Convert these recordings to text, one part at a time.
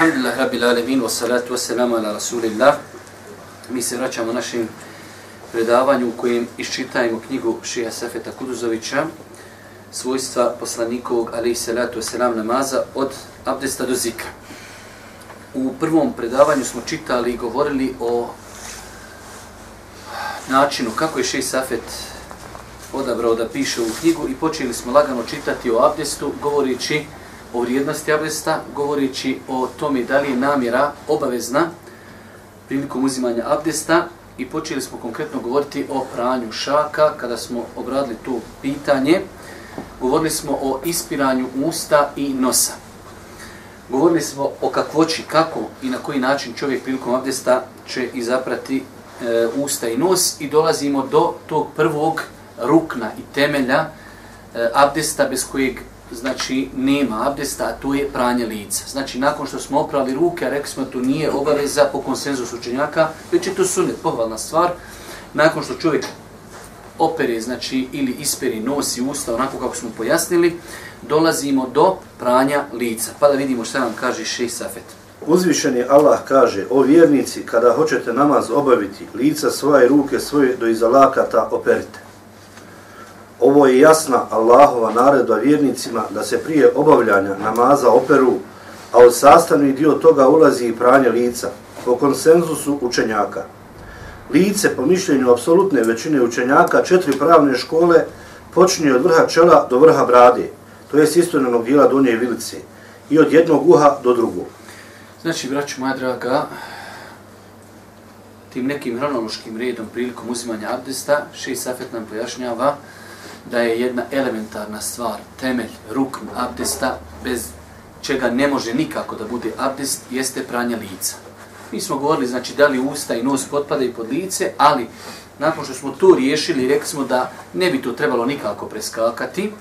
Alhamdulillah Rabbil Alemin, wassalatu wassalamu ala Rasulillah. Mi se vraćamo našim predavanju u kojem iščitajemo knjigu Šija Safeta Kuduzovića, svojstva poslanikovog, ali i salatu wassalam namaza, od abdesta do zikra. U prvom predavanju smo čitali i govorili o načinu kako je Šija Safet odabrao da piše u knjigu i počeli smo lagano čitati o abdestu, govorići o vrijednosti abdesta, govoreći o tome da li je namjera obavezna prilikom uzimanja abdesta i počeli smo konkretno govoriti o pranju šaka kada smo obradili to pitanje. Govorili smo o ispiranju usta i nosa. Govorili smo o kakvoći, kako i na koji način čovjek prilikom abdesta će izaprati e, usta i nos i dolazimo do tog prvog rukna i temelja e, abdesta bez kojeg znači nema abdesta, a to je pranje lica. Znači, nakon što smo oprali ruke, rekli smo to nije obaveza po konsenzusu učenjaka, već je to sunet, pohvalna stvar. Nakon što čovjek opere, znači, ili isperi nos i usta, onako kako smo pojasnili, dolazimo do pranja lica. Pa da vidimo šta nam kaže Šejh safet. Uzvišeni Allah kaže, o vjernici, kada hoćete namaz obaviti, lica svoje ruke svoje do iza lakata operite. Ovo je jasna Allahova naredba vjernicima da se prije obavljanja namaza operu, a od sastavni dio toga ulazi i pranje lica, po konsenzusu učenjaka. Lice, po mišljenju apsolutne većine učenjaka, četiri pravne škole, počinje od vrha čela do vrha brade, to je istonenog dijela donje vilice, i od jednog uha do drugog. Znači, braću moja draga, tim nekim hronološkim redom prilikom uzimanja abdesta, šest safet nam pojašnjava da je jedna elementarna stvar, temelj, rukn abdesta, bez čega ne može nikako da bude abdest, jeste pranje lica. Mi smo govorili, znači, da li usta i nos potpadaju pod lice, ali nakon što smo to riješili, rekli smo da ne bi to trebalo nikako preskakati,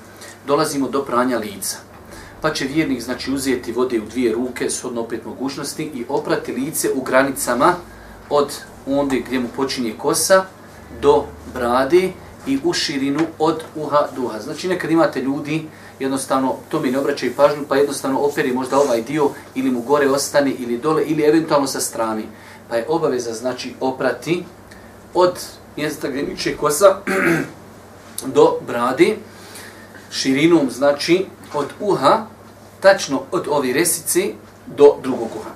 dolazimo do pranja lica. Pa će vjernik, znači, uzeti vode u dvije ruke, shodno opet mogućnosti, i oprati lice u granicama od onda gdje mu počinje kosa do brade, i u širinu od uha do uha. Znači nekad imate ljudi, jednostavno to mi ne obraćaju pažnju, pa jednostavno operi možda ovaj dio ili mu gore ostane ili dole ili eventualno sa strani. Pa je obaveza znači oprati od mjesta gdje niče kosa do bradi širinom znači od uha, tačno od ovi resice do drugog uha.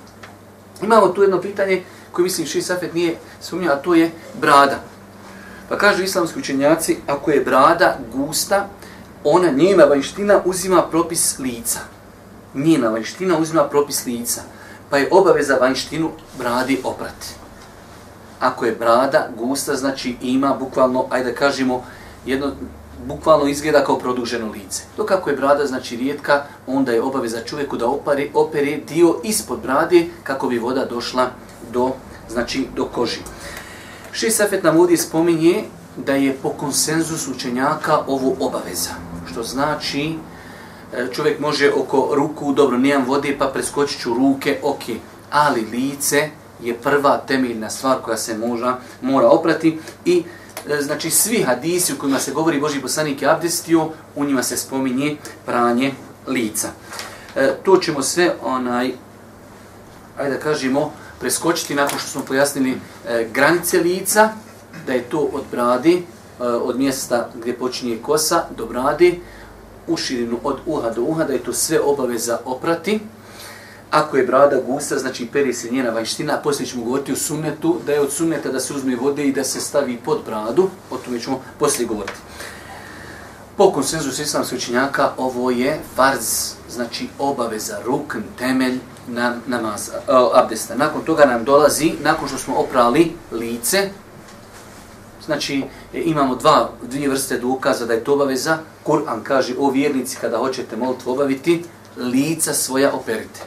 Imamo tu jedno pitanje koje mislim Ši Safet nije sumnio, a to je brada. Pa kažu islamski učenjaci, ako je brada gusta, ona njena vanština uzima propis lica. Njena vanština uzima propis lica. Pa je obaveza vanštinu bradi oprati. Ako je brada gusta, znači ima bukvalno, ajde da kažemo, jedno, bukvalno izgleda kao produženo lice. Dok ako je brada znači rijetka, onda je obaveza čovjeku da opare, opere dio ispod brade kako bi voda došla do, znači, do koži. Ši Safet nam ovdje spominje da je po konsenzusu učenjaka ovo obaveza. Što znači, e, čovjek može oko ruku, dobro, nijem vode, pa preskočit ću ruke, ok, ali lice je prva temeljna stvar koja se moža, mora oprati i e, znači svi hadisi u kojima se govori Boži poslanik je abdestio, u njima se spominje pranje lica. E, to ćemo sve, onaj, ajde da kažemo, preskočiti nakon što smo pojasnili e, granice lica, da je to od brade, e, od mjesta gdje počinje kosa do brade, u širinu od uha do uha, da je to sve obaveza oprati. Ako je brada gusta, znači peri se njena vanština, poslije ćemo govoriti o sunnetu, da je od sunneta da se uzme vode i da se stavi pod bradu, o tome ćemo poslije govoriti. Po konsenzusu islamskih učenjaka, ovo je farz, znači obaveza, rukn, temelj, na namaz, uh, abdesta. Nakon toga nam dolazi, nakon što smo oprali lice, znači e, imamo dva, dvije vrste dokaza da je to obaveza. Kur'an kaže, o vjernici, kada hoćete molitvu obaviti, lica svoja operite.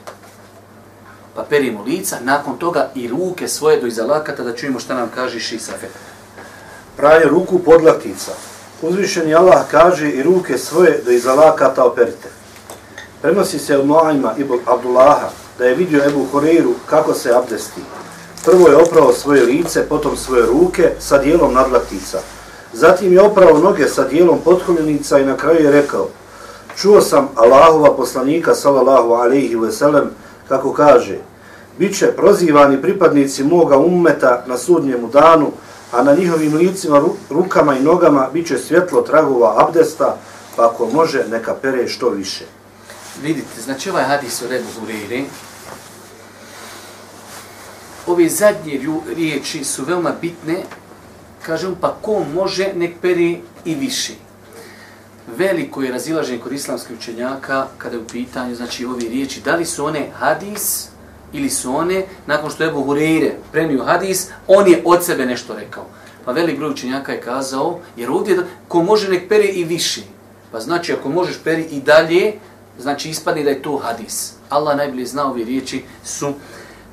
pa perimo lica, nakon toga i ruke svoje do iza lakata, da čujemo šta nam kaže Šisafe. Pranje ruku podlaktica. Uzvišeni Allah kaže i ruke svoje do iza lakata operite. Prenosi se od Noajma i Abdullaha da je vidio Ebu Horeiru kako se abdesti. Prvo je oprao svoje lice, potom svoje ruke sa dijelom nadlaktica. Zatim je oprao noge sa dijelom potkoljenica i na kraju je rekao Čuo sam Allahova poslanika sallallahu alaihi ve sellem kako kaže Biće prozivani pripadnici moga ummeta na sudnjemu danu, a na njihovim licima, rukama i nogama biće svjetlo tragova abdesta, pa ako može, neka pere što više. Vidite, znači ovaj hadis u Rebu Hureyre, ove zadnje riječi su veoma bitne, kažem, pa ko može, nek peri i više. Veliko je razilaženje kod islamskih učenjaka kada je u pitanju, znači, ove riječi, da li su one hadis ili su one, nakon što je Ebu Hureyre prenio hadis, on je od sebe nešto rekao. Pa velik broj učenjaka je kazao, jer ovdje da, ko može nek peri i više. Pa znači, ako možeš peri i dalje, znači ispadne da je to hadis. Allah najbolje zna ove riječi su,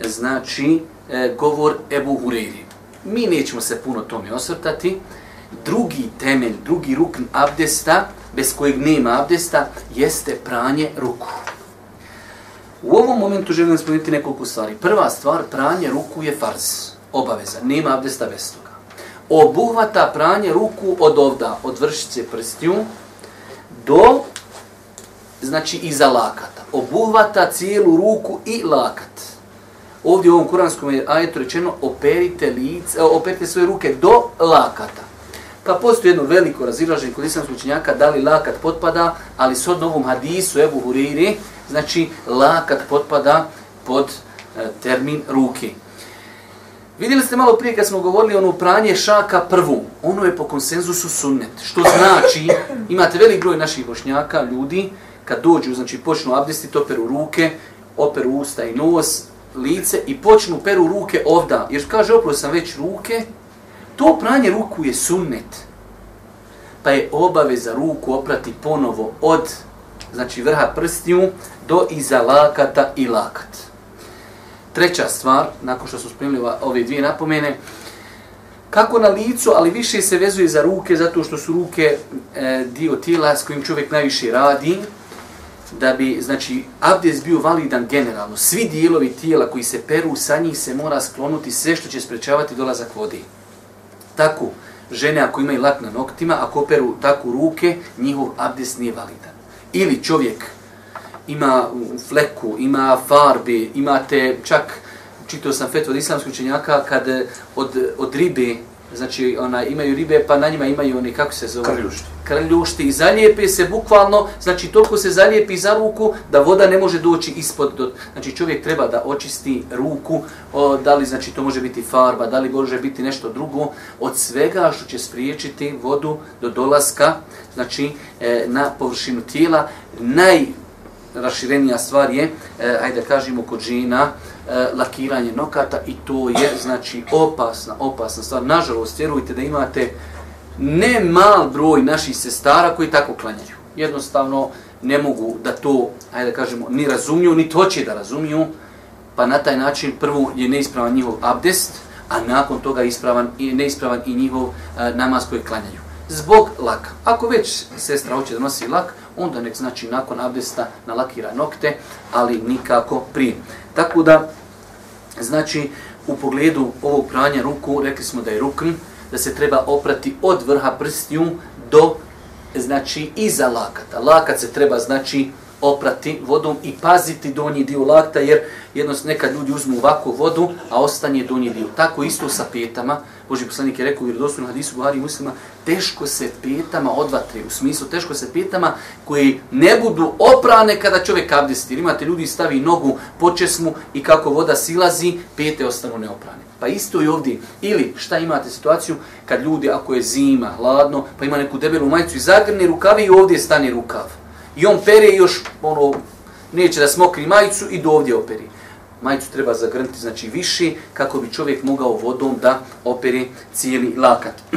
znači, e, govor Ebu Hureyri. Mi nećemo se puno tome osvrtati. Drugi temelj, drugi rukn abdesta, bez kojeg nema abdesta, jeste pranje ruku. U ovom momentu želim spomenuti nekoliko stvari. Prva stvar, pranje ruku je farz, obaveza, nema abdesta bez toga. Obuhvata pranje ruku od ovda, od vršice prstiju, do, znači, iza lakata. Obuhvata cijelu ruku i lakat. Ovdje u ovom kuranskom ajetu rečeno, operite, lice, e, operite svoje ruke do lakata. Pa postoji jedno veliko razilaženje kod islamskog učenjaka da li lakat potpada, ali s ovom hadisu Ebu Huriri, znači lakat potpada pod e, termin ruke. Vidjeli ste malo prije kad smo govorili ono pranje šaka prvu, ono je po konsenzusu sunnet, što znači, imate velik broj naših bošnjaka, ljudi, kad dođu, znači počnu abdestiti, operu ruke, operu usta i nos, lice i počnu peru ruke ovda, jer kaže opravo sam već ruke, to pranje ruku je sunnet, pa je obaveza ruku oprati ponovo od znači vrha prstiju do iza lakata i lakat. Treća stvar, nakon što smo spremili ove dvije napomene, kako na licu, ali više se vezuje za ruke, zato što su ruke e, dio tijela s kojim čovjek najviše radi, da bi, znači, abdes bio validan generalno. Svi dijelovi tijela koji se peru, sa njih se mora sklonuti sve što će sprečavati dolazak vode. Tako, žene ako imaju lak na noktima, ako peru tako ruke, njihov abdes nije validan. Ili čovjek ima fleku, ima farbe, imate čak, čitao sam fetvo od islamskog učenjaka, kad od, od ribe, znači ona imaju ribe, pa na njima imaju oni, kako se zove? Krljušti. Krljušti i zalijepe se bukvalno, znači toliko se zalijepi za ruku da voda ne može doći ispod. Do, znači čovjek treba da očisti ruku, o, da li znači to može biti farba, da li može biti nešto drugo, od svega što će spriječiti vodu do dolaska, znači e, na površinu tijela. Naj, raširenija stvar je, eh, ajde kažemo kod žena, eh, lakiranje nokata i to je znači opasna, opasna stvar. Nažalost, vjerujte da imate ne mal broj naših sestara koji tako klanjaju. Jednostavno ne mogu da to, ajde kažemo, ni razumiju, ni to će da razumiju, pa na taj način prvo je neispravan njihov abdest, a nakon toga ispravan i neispravan i njihov eh, namaz koji klanjaju. Zbog laka. Ako već sestra hoće da nosi lak, onda nek znači nakon abdesta nalakira nokte, ali nikako prije. Tako da, znači, u pogledu ovog pranja ruku, rekli smo da je rukn, da se treba oprati od vrha prstiju do, znači, iza lakata. Lakat se treba, znači, oprati vodom i paziti donji dio lakta, jer jednost nekad ljudi uzmu ovakvu vodu, a ostanje donji dio. Tako isto sa petama. Boži poslanik je rekao u vjerodostojnom hadisu Buhari muslima, teško se petama odvatre, u smislu teško se petama koji ne budu oprane kada čovjek abdesti. Imate ljudi stavi nogu po česmu i kako voda silazi, pete ostanu neoprane. Pa isto i ovdje. Ili šta imate situaciju kad ljudi, ako je zima, hladno, pa ima neku debelu majicu i zagrne rukavi i ovdje stane rukav. I on pere još, ono, neće da smokri majicu i do ovdje operi. Majicu treba zagrniti, znači više, kako bi čovjek mogao vodom da operi cijeli lakat.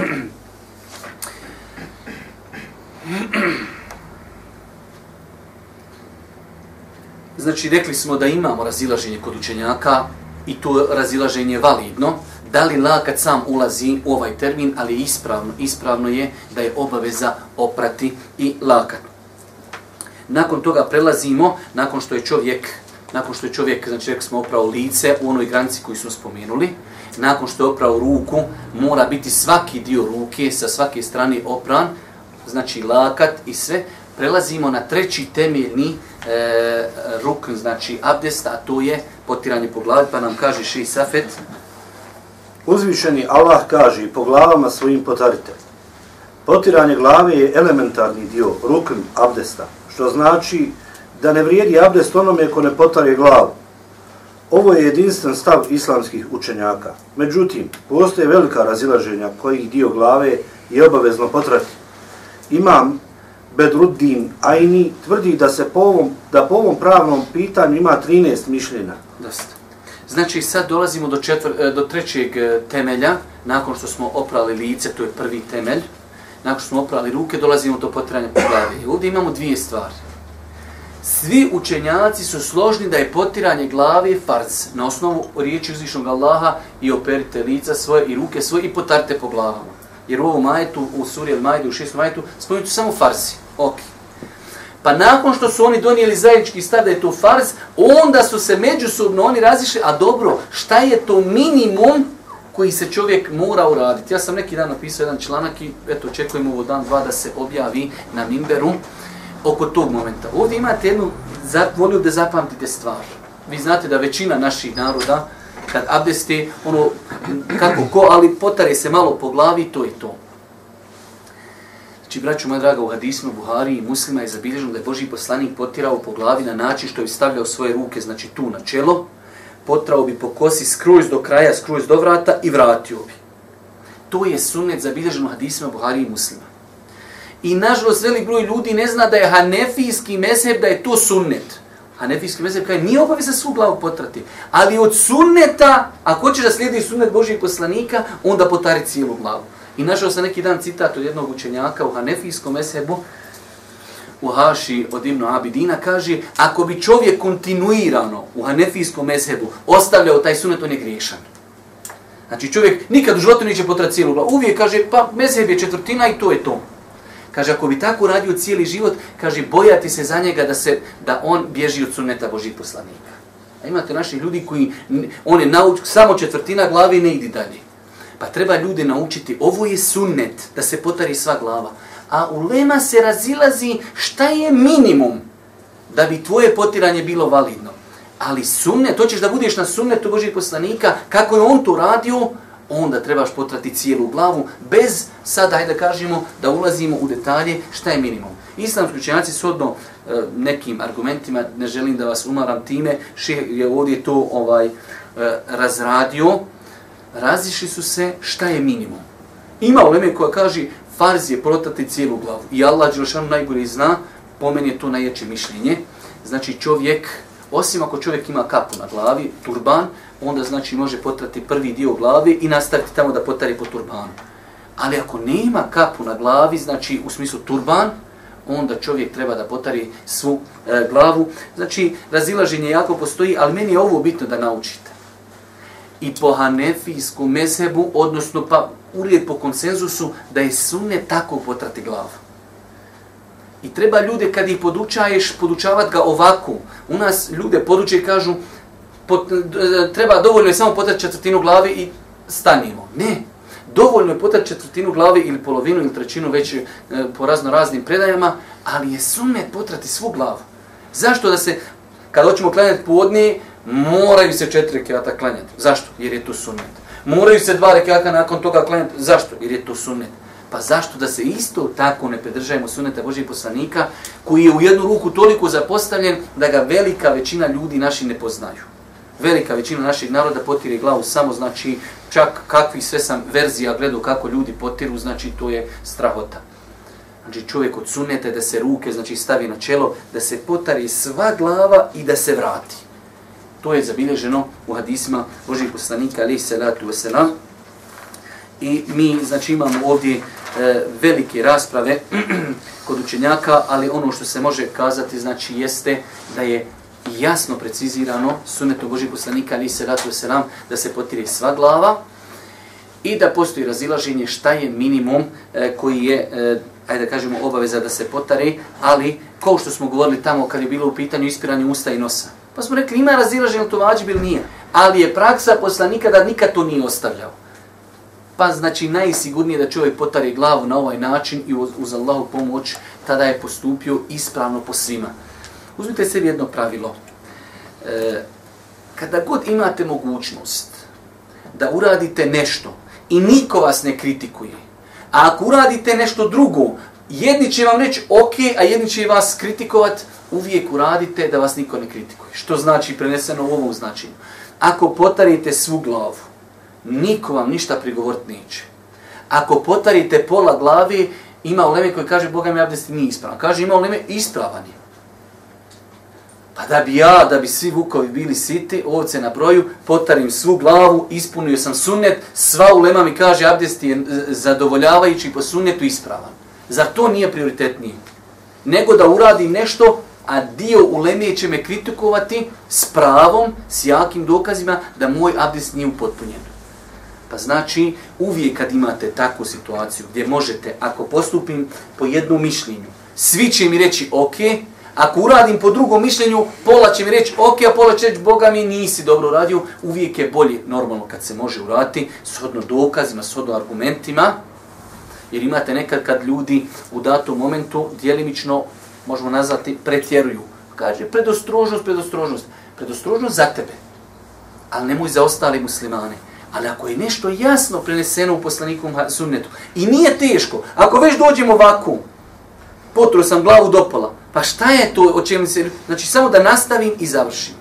znači rekli smo da imamo razilaženje kod učenjaka i to razilaženje je validno, da li lakat sam ulazi u ovaj termin, ali ispravno, ispravno je da je obaveza oprati i lakat. Nakon toga prelazimo, nakon što je čovjek, nakon što je čovjek, znači rekli smo oprao lice u onoj granici koju smo spomenuli, nakon što je oprao ruku, mora biti svaki dio ruke sa svake strane opran, znači lakat i sve, prelazimo na treći temeljni e, ruk, znači abdesta, a to je potiranje po glavi, pa nam kaže Ši Safet. Uzvišeni Allah kaže po glavama svojim potarite. Potiranje glave je elementarni dio rukn abdesta, što znači da ne vrijedi abdest onome ko ne potare glavu. Ovo je jedinstven stav islamskih učenjaka. Međutim, postoje velika razilaženja kojih dio glave je obavezno potrati. Imam Bedruddin Aini tvrdi da se po ovom, da po ovom pravnom pitanju ima 13 mišljenja. Dosta. Znači sad dolazimo do, četvr, do trećeg e, temelja, nakon što smo oprali lice, to je prvi temelj, nakon što smo oprali ruke, dolazimo do potiranja po glavi. Ovdje imamo dvije stvari. Svi učenjaci su složni da je potiranje glave farz na osnovu riječi uzvišnog Allaha i operite lica svoje i ruke svoje i potarte po glavama. Jer u ovom majetu, u suri El Majdu, u šestom majetu, spomenuti samo farzi. Ok. Pa nakon što su oni donijeli zajednički stav da je to farz, onda su se međusobno oni razišli, a dobro, šta je to minimum koji se čovjek mora uraditi? Ja sam neki dan napisao jedan članak i eto, očekujem ovo dan, dva da se objavi na Mimberu oko tog momenta. Ovdje imate jednu, volio da zapamtite stvar. Vi znate da većina naših naroda, kad abdesti, ono, kako ko, ali potare se malo po glavi, to je to. Znači, braću moja draga, u hadismu Buhari i muslima je zabilježeno da je Boži poslanik potirao po glavi na način što je stavljao svoje ruke, znači tu na čelo, potrao bi po kosi skroz do kraja, skroz do vrata i vratio bi. To je sunnet zabilježeno u hadisima Buhari i muslima. I nažalost, velik broj ljudi ne zna da je hanefijski mezheb, da je to sunnet. Hanefijski mezheb kaže, nije obaveza svu glavu potrati. Ali od sunneta, ako hoćeš da slijedi sunnet Božijeg poslanika, onda potari cijelu glavu. I našao sam neki dan citat od jednog učenjaka u Hanefijskom mezhebu, u Haši od Ibnu Abidina, kaže, ako bi čovjek kontinuirano u Hanefijskom mezhebu ostavljao taj sunnet, on je griješan. Znači čovjek nikad u životu neće potrati cijelu glavu. Uvijek kaže, pa mezheb je četvrtina i to je to. Kaže, ako bi tako radio cijeli život, kaže, bojati se za njega da se da on bježi od sunneta Božih poslanika. A imate naših ljudi koji, on je nauč, samo četvrtina glavi ne idi dalje. Pa treba ljude naučiti, ovo je sunnet, da se potari sva glava. A u lema se razilazi šta je minimum da bi tvoje potiranje bilo validno. Ali sumne, to ćeš da budeš na sunnetu Božih poslanika, kako je on to radio, onda trebaš potrati cijelu glavu, bez sada, hajde da kažemo, da ulazimo u detalje šta je minimum. Islamski učenjaci s odno e, nekim argumentima, ne želim da vas umaram time, še je ovdje to ovaj e, razradio, razišli su se šta je minimum. Ima u koja kaže, farz je protati cijelu glavu. I Allah Đelšanu najgore zna, po meni je to najjače mišljenje. Znači čovjek, osim ako čovjek ima kapu na glavi, turban, onda znači može potrati prvi dio glave i nastaviti tamo da potari po turbanu. Ali ako nema kapu na glavi, znači u smislu turban, onda čovjek treba da potari svu e, glavu. Znači, razilaženje jako postoji, ali meni je ovo bitno da naučite. I po hanefijskom mesebu, odnosno pa uvijek po konsenzusu, da je sunne tako potrati glavu. I treba ljude, kad ih podučaješ, podučavat ga ovako. U nas ljude poduče i kažu, pot, e, treba dovoljno je samo potrati četvrtinu glave i stanimo. Ne, dovoljno je potrati četvrtinu glave ili polovinu ili trećinu već e, po razno raznim predajama, ali je sunnet potrati svu glavu. Zašto da se, kad hoćemo klanjati podnije, moraju se četiri kevata klanjati. Zašto? Jer je to sunnet. Moraju se dva rekiata nakon toga klanjati. Zašto? Jer je to sunnet. Pa zašto da se isto tako ne predržajemo sunneta Božih poslanika, koji je u jednu ruku toliko zapostavljen da ga velika većina ljudi naši ne poznaju velika većina našeg naroda potire glavu samo, znači čak kakvi sve sam verzija gledao kako ljudi potiru, znači to je strahota. Znači čovjek od sunneta da se ruke znači stavi na čelo, da se potari sva glava i da se vrati. To je zabilježeno u hadisima Božih poslanika alaih salatu wasalam. I mi znači imamo ovdje e, velike rasprave kod učenjaka, ali ono što se može kazati znači jeste da je jasno precizirano sunetu Božih poslanika ali se ratu da se potire sva glava i da postoji razilaženje šta je minimum e, koji je e, ajde da kažemo obaveza da se potari, ali kao što smo govorili tamo kad je bilo u pitanju ispiranje usta i nosa. Pa smo rekli ima razilaženje to vađib bil nije, ali je praksa poslanika da nikad to nije ostavljao. Pa znači najsigurnije da čovjek potari glavu na ovaj način i uz, uz Allahu pomoć tada je postupio ispravno po svima. Uzmite sebi jedno pravilo. E, kada god imate mogućnost da uradite nešto i niko vas ne kritikuje, a ako uradite nešto drugo, jedni će vam reći ok, a jedni će vas kritikovat, uvijek uradite da vas niko ne kritikuje. Što znači preneseno u ovom značenju? Ako potarite svu glavu, niko vam ništa prigovorit neće. Ako potarite pola glavi, ima u koji kaže Boga mi abdesti nije ispravan. Kaže ima u Leme ispravan je. Pa da bi ja, da bi svi vukovi bili siti, ovce na broju, potarim svu glavu, ispunio sam sunnet, sva ulema mi kaže abdest je zadovoljavajući po sunnetu ispravan. Zar to nije prioritetnije? Nego da uradim nešto, a dio uleme će me kritikovati s pravom, s jakim dokazima da moj abdest nije upotpunjen. Pa znači, uvijek kad imate takvu situaciju gdje možete, ako postupim po jednom mišljenju, svi će mi reći ok, Ako uradim po drugom mišljenju, pola će mi reći, ok, a pola će reći, Boga mi nisi dobro uradio, uvijek je bolje normalno kad se može uraditi, shodno dokazima, shodno argumentima, jer imate nekad kad ljudi u datom momentu dijelimično, možemo nazvati, pretjeruju. Kaže, predostrožnost, predostrožnost. Predostrožnost za tebe, ali nemoj za ostale muslimane. Ali ako je nešto jasno preneseno u poslanikom sunnetu i nije teško, ako već dođemo ovako, potro sam glavu dopala, Pa šta je to o čemu se... Znači, samo da nastavim i završim.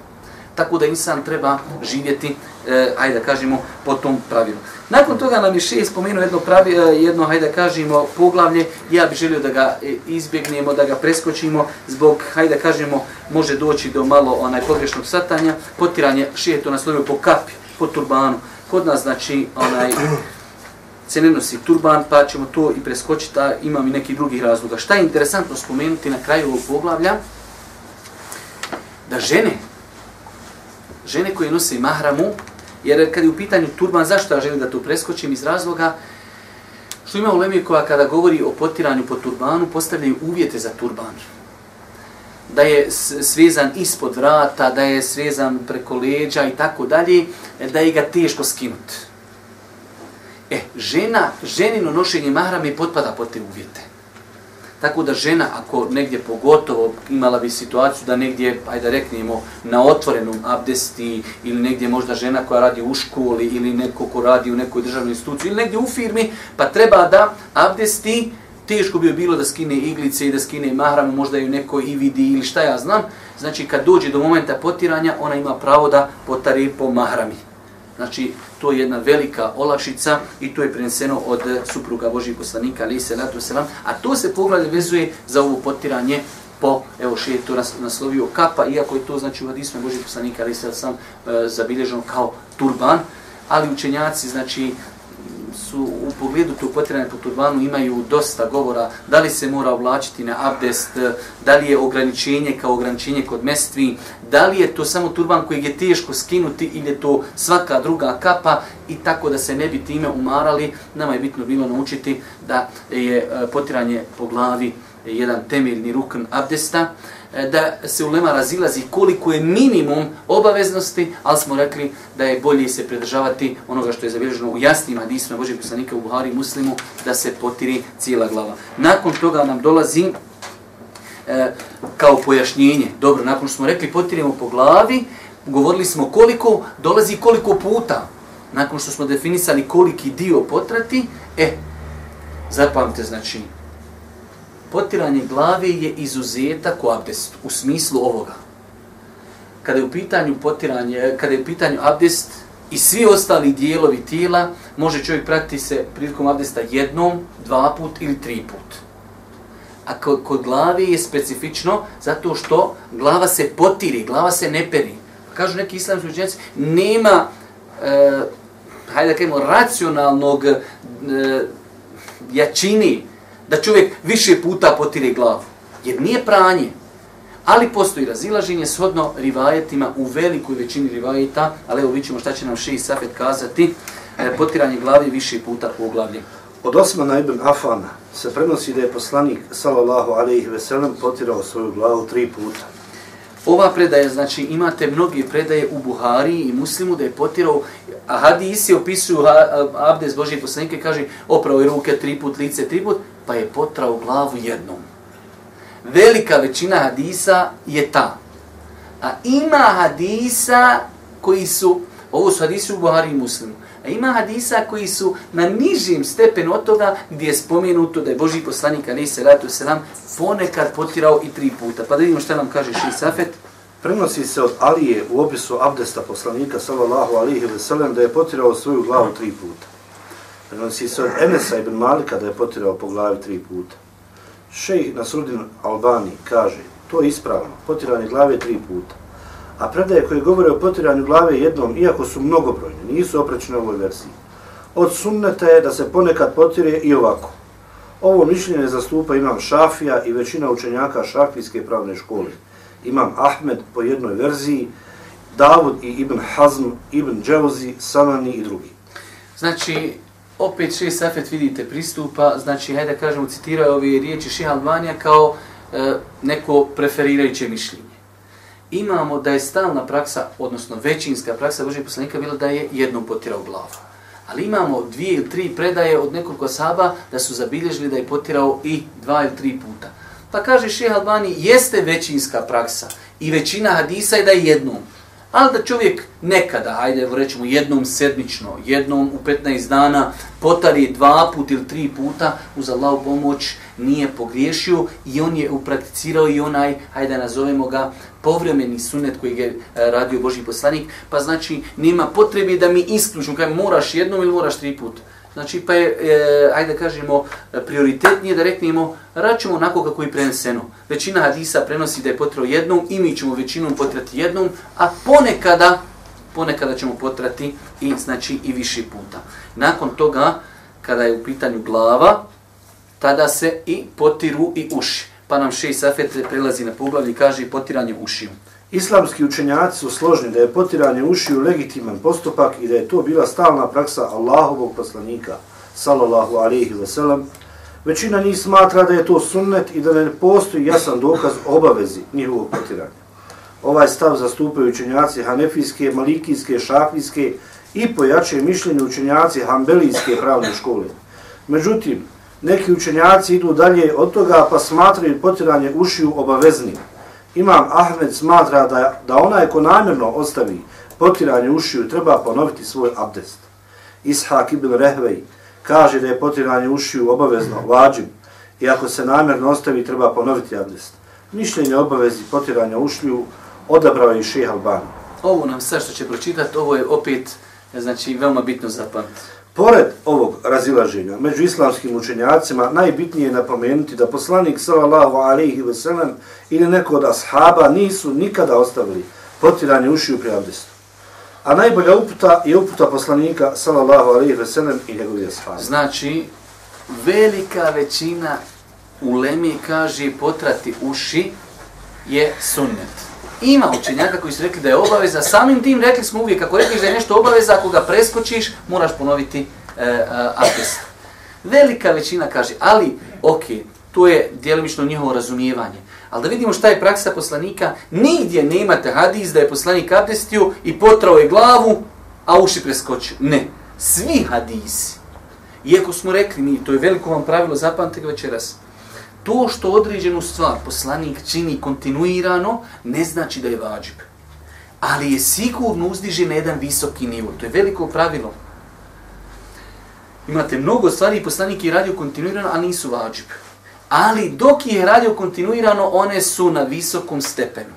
Tako da insan treba živjeti, eh, ajde da kažemo, po tom pravilu. Nakon toga nam je še spomenuo jedno, pravi, e, jedno, hajde da kažemo, poglavlje. Ja bih želio da ga e, izbjegnemo, da ga preskočimo, zbog, hajde da kažemo, može doći do malo onaj pogrešnog satanja. Potiranje še je to naslovio po kapi, po turbanu. Kod nas, znači, onaj, se ne nosi turban, pa ćemo to i preskočiti, a imam i neki drugih razloga. Šta je interesantno spomenuti na kraju ovog poglavlja? Da žene, žene koje nose mahramu, jer kad je u pitanju turban, zašto ja želim da to preskočim iz razloga? Što ima u koja kada govori o potiranju po turbanu, postavljaju uvjete za turban. Da je svezan ispod vrata, da je svezan preko leđa i tako dalje, da je ga teško skinuti. E, žena, ženino nošenje mahrame potpada pod te uvjete. Tako da žena, ako negdje pogotovo imala bi situaciju da negdje, ajde da reknemo, na otvorenom abdesti ili negdje možda žena koja radi u školi ili neko ko radi u nekoj državnoj instituciji ili negdje u firmi, pa treba da abdesti, teško bi bilo da skine iglice i da skine mahramu, možda ju neko i vidi ili šta ja znam. Znači, kad dođe do momenta potiranja, ona ima pravo da potari po mahrami. Znači, to je jedna velika olakšica i to je preneseno od eh, supruga Božih poslanika, ali se ratu selam, a to se poglavlje vezuje za ovo potiranje po, evo še je to naslovio kapa, iako je to znači u hadismu Božih poslanika, ali se sam e, eh, zabilježeno kao turban, ali učenjaci, znači, su u pogledu tu potrebne po turbanu imaju dosta govora da li se mora oblačiti na abdest, da li je ograničenje kao ograničenje kod mestvi, da li je to samo turban koji je teško skinuti ili je to svaka druga kapa i tako da se ne bi time umarali. Nama je bitno bilo naučiti da je e, potiranje po glavi jedan temeljni rukn abdesta. E, da se ulema razilazi koliko je minimum obaveznosti, ali smo rekli da je bolje se pridržavati onoga što je zabilježeno u jasnim hadisima Božeg poslanika u Buhari muslimu, da se potiri cijela glava. Nakon toga nam dolazi e, kao pojašnjenje. Dobro, nakon što smo rekli potirimo po glavi, govorili smo koliko, dolazi koliko puta. Nakon što smo definisali koliki dio potrati, e, zapamte, znači, potiranje glave je izuzetak u abdestu, u smislu ovoga. Kada je u pitanju potiranje, kada je u pitanju abdest i svi ostali dijelovi tijela, može čovjek pratiti se prilikom abdesta jednom, dva put ili tri put. A kod, kod glave je specifično zato što glava se potiri, glava se ne peri. Pa kažu neki islamski učenjaci, nema, e, hajde da kajemo, racionalnog e, jačini, da čovjek više puta potire glavu. Jer nije pranje. Ali postoji razilaženje shodno rivajetima u velikoj većini rivajeta, ali evo vidimo šta će nam Šeji Safet kazati, e, potiranje glavi više puta po glavi. Od Osmana ibn Afana se prenosi da je poslanik sallallahu alejhi ve sellem potirao svoju glavu tri puta. Ova predaja, znači imate mnoge predaje u Buhari i Muslimu da je potirao, a hadisi opisuju abdes Božije poslanike, kaže opravo je ruke tri put, lice tri put, pa je potrao glavu jednom. Velika većina hadisa je ta. A ima hadisa koji su, ovo su hadisi u Buhari i Muslimu, A ima hadisa koji su na nižim stepenu od toga gdje je spomenuto da je Boži poslanik Ali se ratu selam ponekad potirao i tri puta. Pa da vidimo šta nam kaže Ši Safet. Prenosi se od Alije u opisu abdesta poslanika sallallahu alihi ve sellem da je potirao svoju glavu tri puta. Prenosi se od Enesa ibn Malika da je potirao po glavi tri puta. Šejh Nasrudin Albani kaže, to je ispravno, potiranje glave tri puta. A predaje koje govore o potiranju glave jednom, iako su mnogobrojne, nisu oprećene ovoj verziji. Od sunneta je da se ponekad potire i ovako. Ovo mišljenje zastupa imam Šafija i većina učenjaka šafijske pravne škole. Imam Ahmed po jednoj verziji, Davud i Ibn Hazm, Ibn Dževzi, Sanani i drugi. Znači, opet še Safet vidite pristupa, znači, hajde kažemo, citiraju ove riječi Šeha Albanija kao e, neko preferirajuće mišljenje imamo da je stalna praksa, odnosno većinska praksa Božeg poslanika bila da je jednom potirao glavu. Ali imamo dvije ili tri predaje od nekoliko saba da su zabilježili da je potirao i dva ili tri puta. Pa kaže Šeha Albani, jeste većinska praksa i većina hadisa je da je jednom. Ali da čovjek nekada, hajde rećemo jednom sedmično, jednom u 15 dana, potari dva put ili tri puta uz Allahu pomoć, nije pogriješio i on je uprakticirao i onaj, hajde nazovemo ga, povremeni sunet koji je e, radio Boži poslanik, pa znači nema potrebe da mi isključimo, kaj moraš jednom ili moraš tri puta. Znači, pa je, e, ajde kažemo, prioritetnije da reknemo, račemo onako kako je preneseno. Većina hadisa prenosi da je potrao jednom i mi ćemo većinom potrati jednom, a ponekada, ponekada ćemo potrati i, znači, i više puta. Nakon toga, kada je u pitanju glava, tada se i potiru i uši. Pa nam šeji Safet prelazi na poglavlje i kaže potiranje ušiju. Islamski učenjaci su složni da je potiranje ušiju legitiman postupak i da je to bila stalna praksa Allahovog poslanika, sallallahu alaihi wa sallam. Većina njih smatra da je to sunnet i da ne postoji jasan dokaz obavezi njihovog potiranja. Ovaj stav zastupaju učenjaci hanefijske, malikijske, šafijske i pojače mišljenje učenjaci hambelijske pravne škole. Međutim, neki učenjaci idu dalje od toga pa smatraju potiranje ušiju obaveznim. Imam Ahmed smatra da, da onaj ko namjerno ostavi potiranje ušiju treba ponoviti svoj abdest. Ishak ibn Rehvej kaže da je potiranje ušiju obavezno, vađim, i ako se namjerno ostavi treba ponoviti abdest. Mišljenje obavezi potiranja ušiju odabrao je i šeha Albani. Ovo nam sve što će pročitati, ovo je opet znači, veoma bitno zapamtiti. Pored ovog razilaženja među islamskim učenjacima najbitnije je napomenuti da poslanik sallallahu alaihi ve sellem ili neko od ashaba nisu nikada ostavili potiranje ušiju pri abdestu. A najbolja uputa je uputa poslanika sallallahu alaihi ve sellem i njegovih ashaba. Znači, velika većina ulemi kaže potrati uši je sunnet. Ima učenjaka koji su rekli da je obaveza, samim tim rekli smo uvijek, ako rekliš da je nešto obaveza, ako ga preskočiš, moraš ponoviti e, e abdest. Velika većina kaže, ali, ok, to je djelimično njihovo razumijevanje. Ali da vidimo šta je praksa poslanika, nigdje nemate hadis da je poslanik abdestio i potrao je glavu, a uši preskočio. Ne, svi hadisi. Iako smo rekli, mi, to je veliko vam pravilo, zapamte večeras, to što određenu stvar poslanik čini kontinuirano, ne znači da je vađib. Ali je sigurno uzdiže na jedan visoki nivo. To je veliko pravilo. Imate mnogo stvari poslanik je radio kontinuirano, a nisu vađib. Ali dok je radio kontinuirano, one su na visokom stepenu.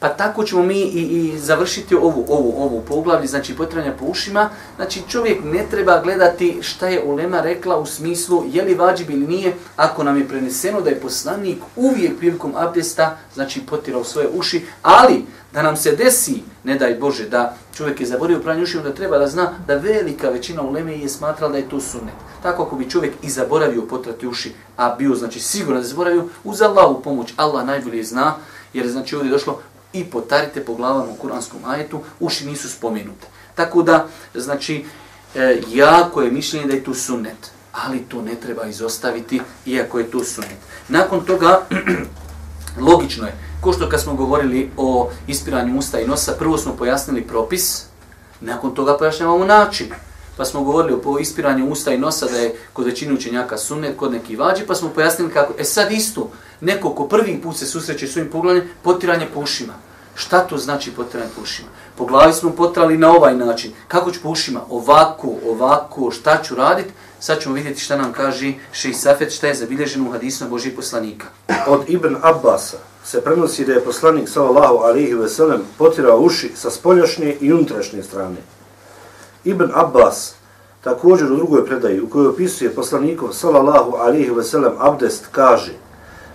Pa tako ćemo mi i, i završiti ovu, ovu, ovu poglavlje, znači potranja po ušima. Znači čovjek ne treba gledati šta je Ulema rekla u smislu je li vađib ili nije, ako nam je preneseno da je poslanik uvijek prilikom abdesta, znači potirao svoje uši, ali da nam se desi ne daj Bože, da čovjek je zaborio pranje ušiju, da treba da zna da velika većina uleme je smatrala da je to sunnet. Tako ako bi čovjek i zaboravio potrati uši, a bio znači siguran da zaboravio, uz Allahu pomoć, Allah najbolje zna, jer znači ovdje je došlo i potarite po glavama u kuranskom ajetu, uši nisu spomenute. Tako da, znači, e, jako je mišljenje da je to sunnet, ali to ne treba izostaviti, iako je to sunnet. Nakon toga, logično je, ko što kad smo govorili o ispiranju usta i nosa, prvo smo pojasnili propis, nakon toga pojašnjavamo način. Pa smo govorili o ispiranju usta i nosa da je kod većine učenjaka sunnet, kod neki vađi, pa smo pojasnili kako, e sad isto, neko ko prvi put se susreće s ovim pogledanjem, potiranje po ušima. Šta to znači potiranje po ušima? Po glavi smo potrali na ovaj način. Kako ću po ušima? Ovako, ovako, šta ću raditi? Sad ćemo vidjeti šta nam kaže Šeji Safet, šta je zabilježeno u hadisma Božih poslanika. Od Ibn Abbasa se prenosi da je poslanik sallallahu alaihi ve sellem potirao uši sa spoljašnje i unutrašnje strane. Ibn Abbas također u drugoj predaji u kojoj opisuje poslanikov sallallahu alihi veselem abdest kaže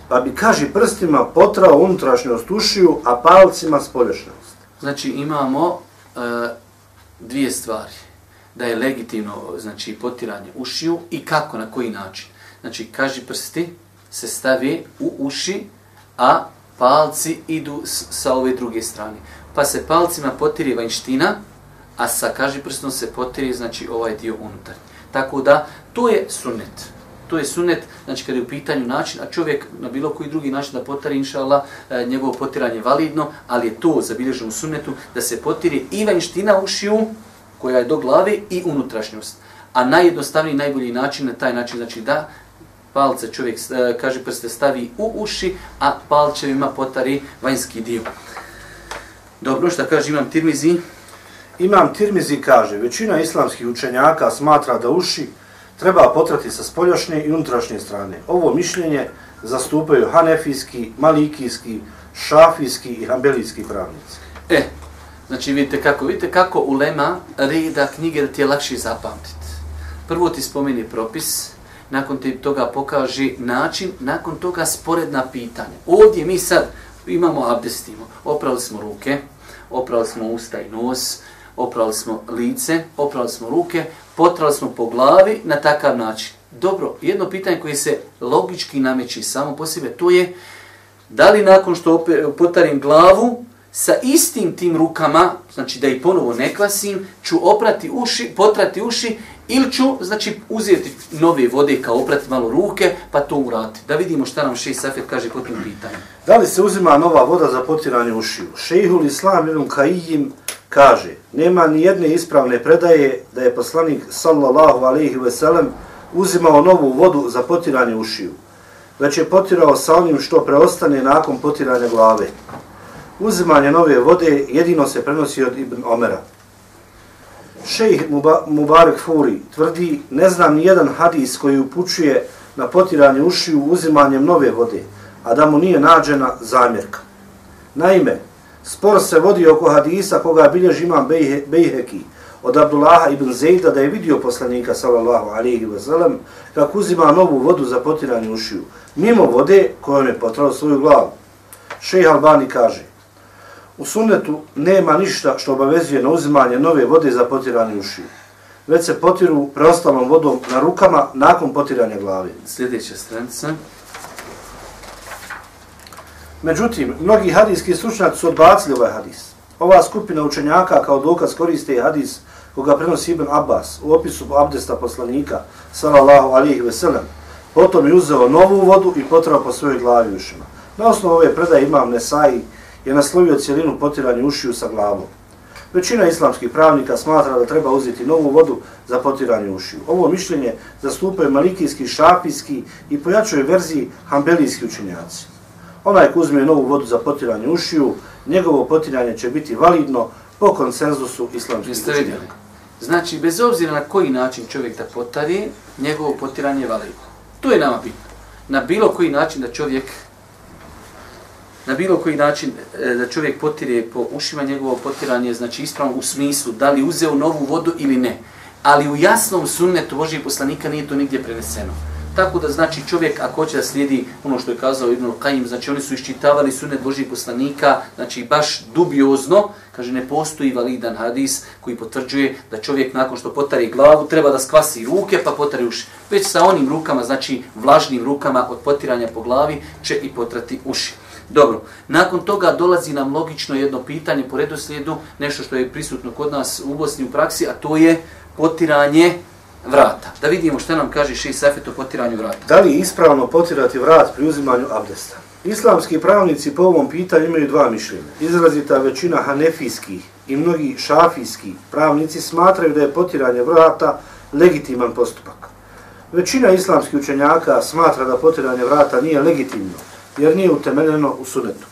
pa bi kaži prstima potrao unutrašnjost ušiju, a palcima spoljašnjost. Znači imamo uh, dvije stvari. Da je legitimno znači potiranje ušiju i kako, na koji način. Znači kaži prsti se stavi u uši, a palci idu sa ove druge strane. Pa se palcima potiri vanština, a sa kaži prstom se potiri znači ovaj dio unutar. Tako da to je sunnet. To je sunnet, znači kada je u pitanju način, a čovjek na bilo koji drugi način da potari, inša Allah, e, njegovo potiranje validno, ali je to zabilježeno u sunnetu da se potiri i vanština ušiju, koja je do glave, i unutrašnjost. A najjednostavniji, najbolji način na taj način, znači da palce čovjek, e, kaže prste, stavi u uši, a palčevima potari vanjski dio. Dobro, što kaže imam tirmizi? Imam tirmizi kaže, većina islamskih učenjaka smatra da uši treba potrati sa spoljašnje i unutrašnje strane. Ovo mišljenje zastupaju hanefijski, malikijski, šafijski i hambelijski pravnici. E, znači vidite kako, vidite kako ulema reda knjige da ti je lakše zapamtiti. Prvo ti spomeni propis, nakon ti toga pokaži način, nakon toga sporedna pitanja. Ovdje mi sad imamo abdestimo, oprali smo ruke, oprali smo usta i nos, oprali smo lice, oprali smo ruke, potrali smo po glavi na takav način. Dobro, jedno pitanje koje se logički nameći samo po sebe, to je da li nakon što potarim glavu, sa istim tim rukama, znači da i ponovo ne kvasim, ću oprati uši, potrati uši ili ću znači, uzeti nove vode kao oprati malo ruke pa to urati. Da vidimo šta nam šeji Safet kaže po tim pitanju. Da li se uzima nova voda za potiranje ušiju? Šejhul Islam ibn Kajim kaže, nema ni jedne ispravne predaje da je poslanik sallallahu alaihi ve sellem uzimao novu vodu za potiranje ušiju, već je potirao sa onim što preostane nakon potiranja glave. Uzimanje nove vode jedino se prenosi od Ibn Omera. Šejh Mubarak Furi tvrdi, ne znam ni jedan hadis koji upućuje na potiranje ušiju uzimanjem nove vode, a da mu nije nađena zamjerka. Naime, Spor se vodi oko hadisa koga bilježi imam Bejheki od Abdullaha ibn Zejda da je vidio poslanika sallallahu alaihi wa sallam kako uzima novu vodu za potiranje ušiju, mimo vode kojom je potrao svoju glavu. Šejh Albani kaže, u sunnetu nema ništa što obavezuje na uzimanje nove vode za potiranje ušiju, već se potiru preostalom vodom na rukama nakon potiranja glave. Sljedeća stranica. Međutim, mnogi hadijski stručnjaci su odbacili ovaj hadis. Ova skupina učenjaka kao dokaz koriste hadis koga prenosi Ibn Abbas u opisu abdesta poslanika, sallallahu alihi veselem. Potom je uzeo novu vodu i potrao po svojoj glavi ušima. Na osnovu ove predaje imam Nesai je naslovio cijelinu potiranje ušiju sa glavom. Većina islamskih pravnika smatra da treba uzeti novu vodu za potiranje ušiju. Ovo mišljenje zastupaju malikijski, šapijski i pojačuje verziji hambelijski učenjaci. Onaj ko uzme novu vodu za potiranje ušiju, njegovo potiranje će biti validno po konsenzusu islamskih učenjaka. Znači, bez obzira na koji način čovjek da potari, njegovo potiranje je validno. To je nama bitno. Na bilo koji način da čovjek na bilo koji način e, da čovjek potire po ušima njegovo potiranje, znači ispravno u smislu da li uzeo novu vodu ili ne. Ali u jasnom sunnetu Božijeg poslanika nije to nigdje preneseno. Tako da znači čovjek ako hoće da slijedi ono što je kazao Ibn Qayyim, znači oni su iščitavali sunet Božih poslanika, znači baš dubiozno, kaže ne postoji validan hadis koji potvrđuje da čovjek nakon što potari glavu treba da skvasi ruke pa potari uši. Već sa onim rukama, znači vlažnim rukama od potiranja po glavi će i potrati uši. Dobro, nakon toga dolazi nam logično jedno pitanje po redoslijedu, nešto što je prisutno kod nas u Bosni u praksi, a to je potiranje vrata. Da vidimo šta nam kaže Ši Safet o potiranju vrata. Da li je ispravno potirati vrat pri uzimanju abdesta? Islamski pravnici po ovom pitanju imaju dva mišljenja. Izrazita većina hanefijskih i mnogi šafijski pravnici smatraju da je potiranje vrata legitiman postupak. Većina islamskih učenjaka smatra da potiranje vrata nije legitimno, jer nije utemeljeno u sunetu.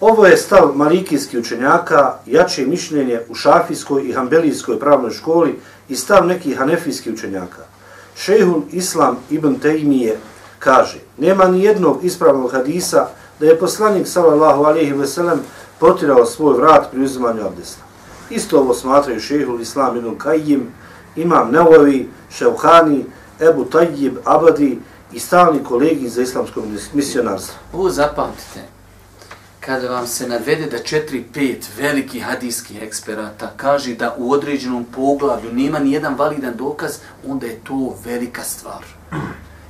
Ovo je stav malikijskih učenjaka, jače mišljenje u šafijskoj i hambelijskoj pravnoj školi i stav nekih hanefijskih učenjaka. Šehul Islam ibn Tejmije kaže, nema ni jednog ispravnog hadisa da je poslanik sallallahu alaihi ve sellem potirao svoj vrat pri uzimanju abdesta. Isto ovo smatraju šehul Islam ibn Kajim, imam Neovi, Ševhani, Ebu Tajib, Abadi i stalni kolegi za islamsko misionarstvo. Ovo zapamtite kada vam se navede da četiri, pet veliki hadijskih eksperata kaže da u određenom poglavlju nema ni jedan validan dokaz, onda je to velika stvar.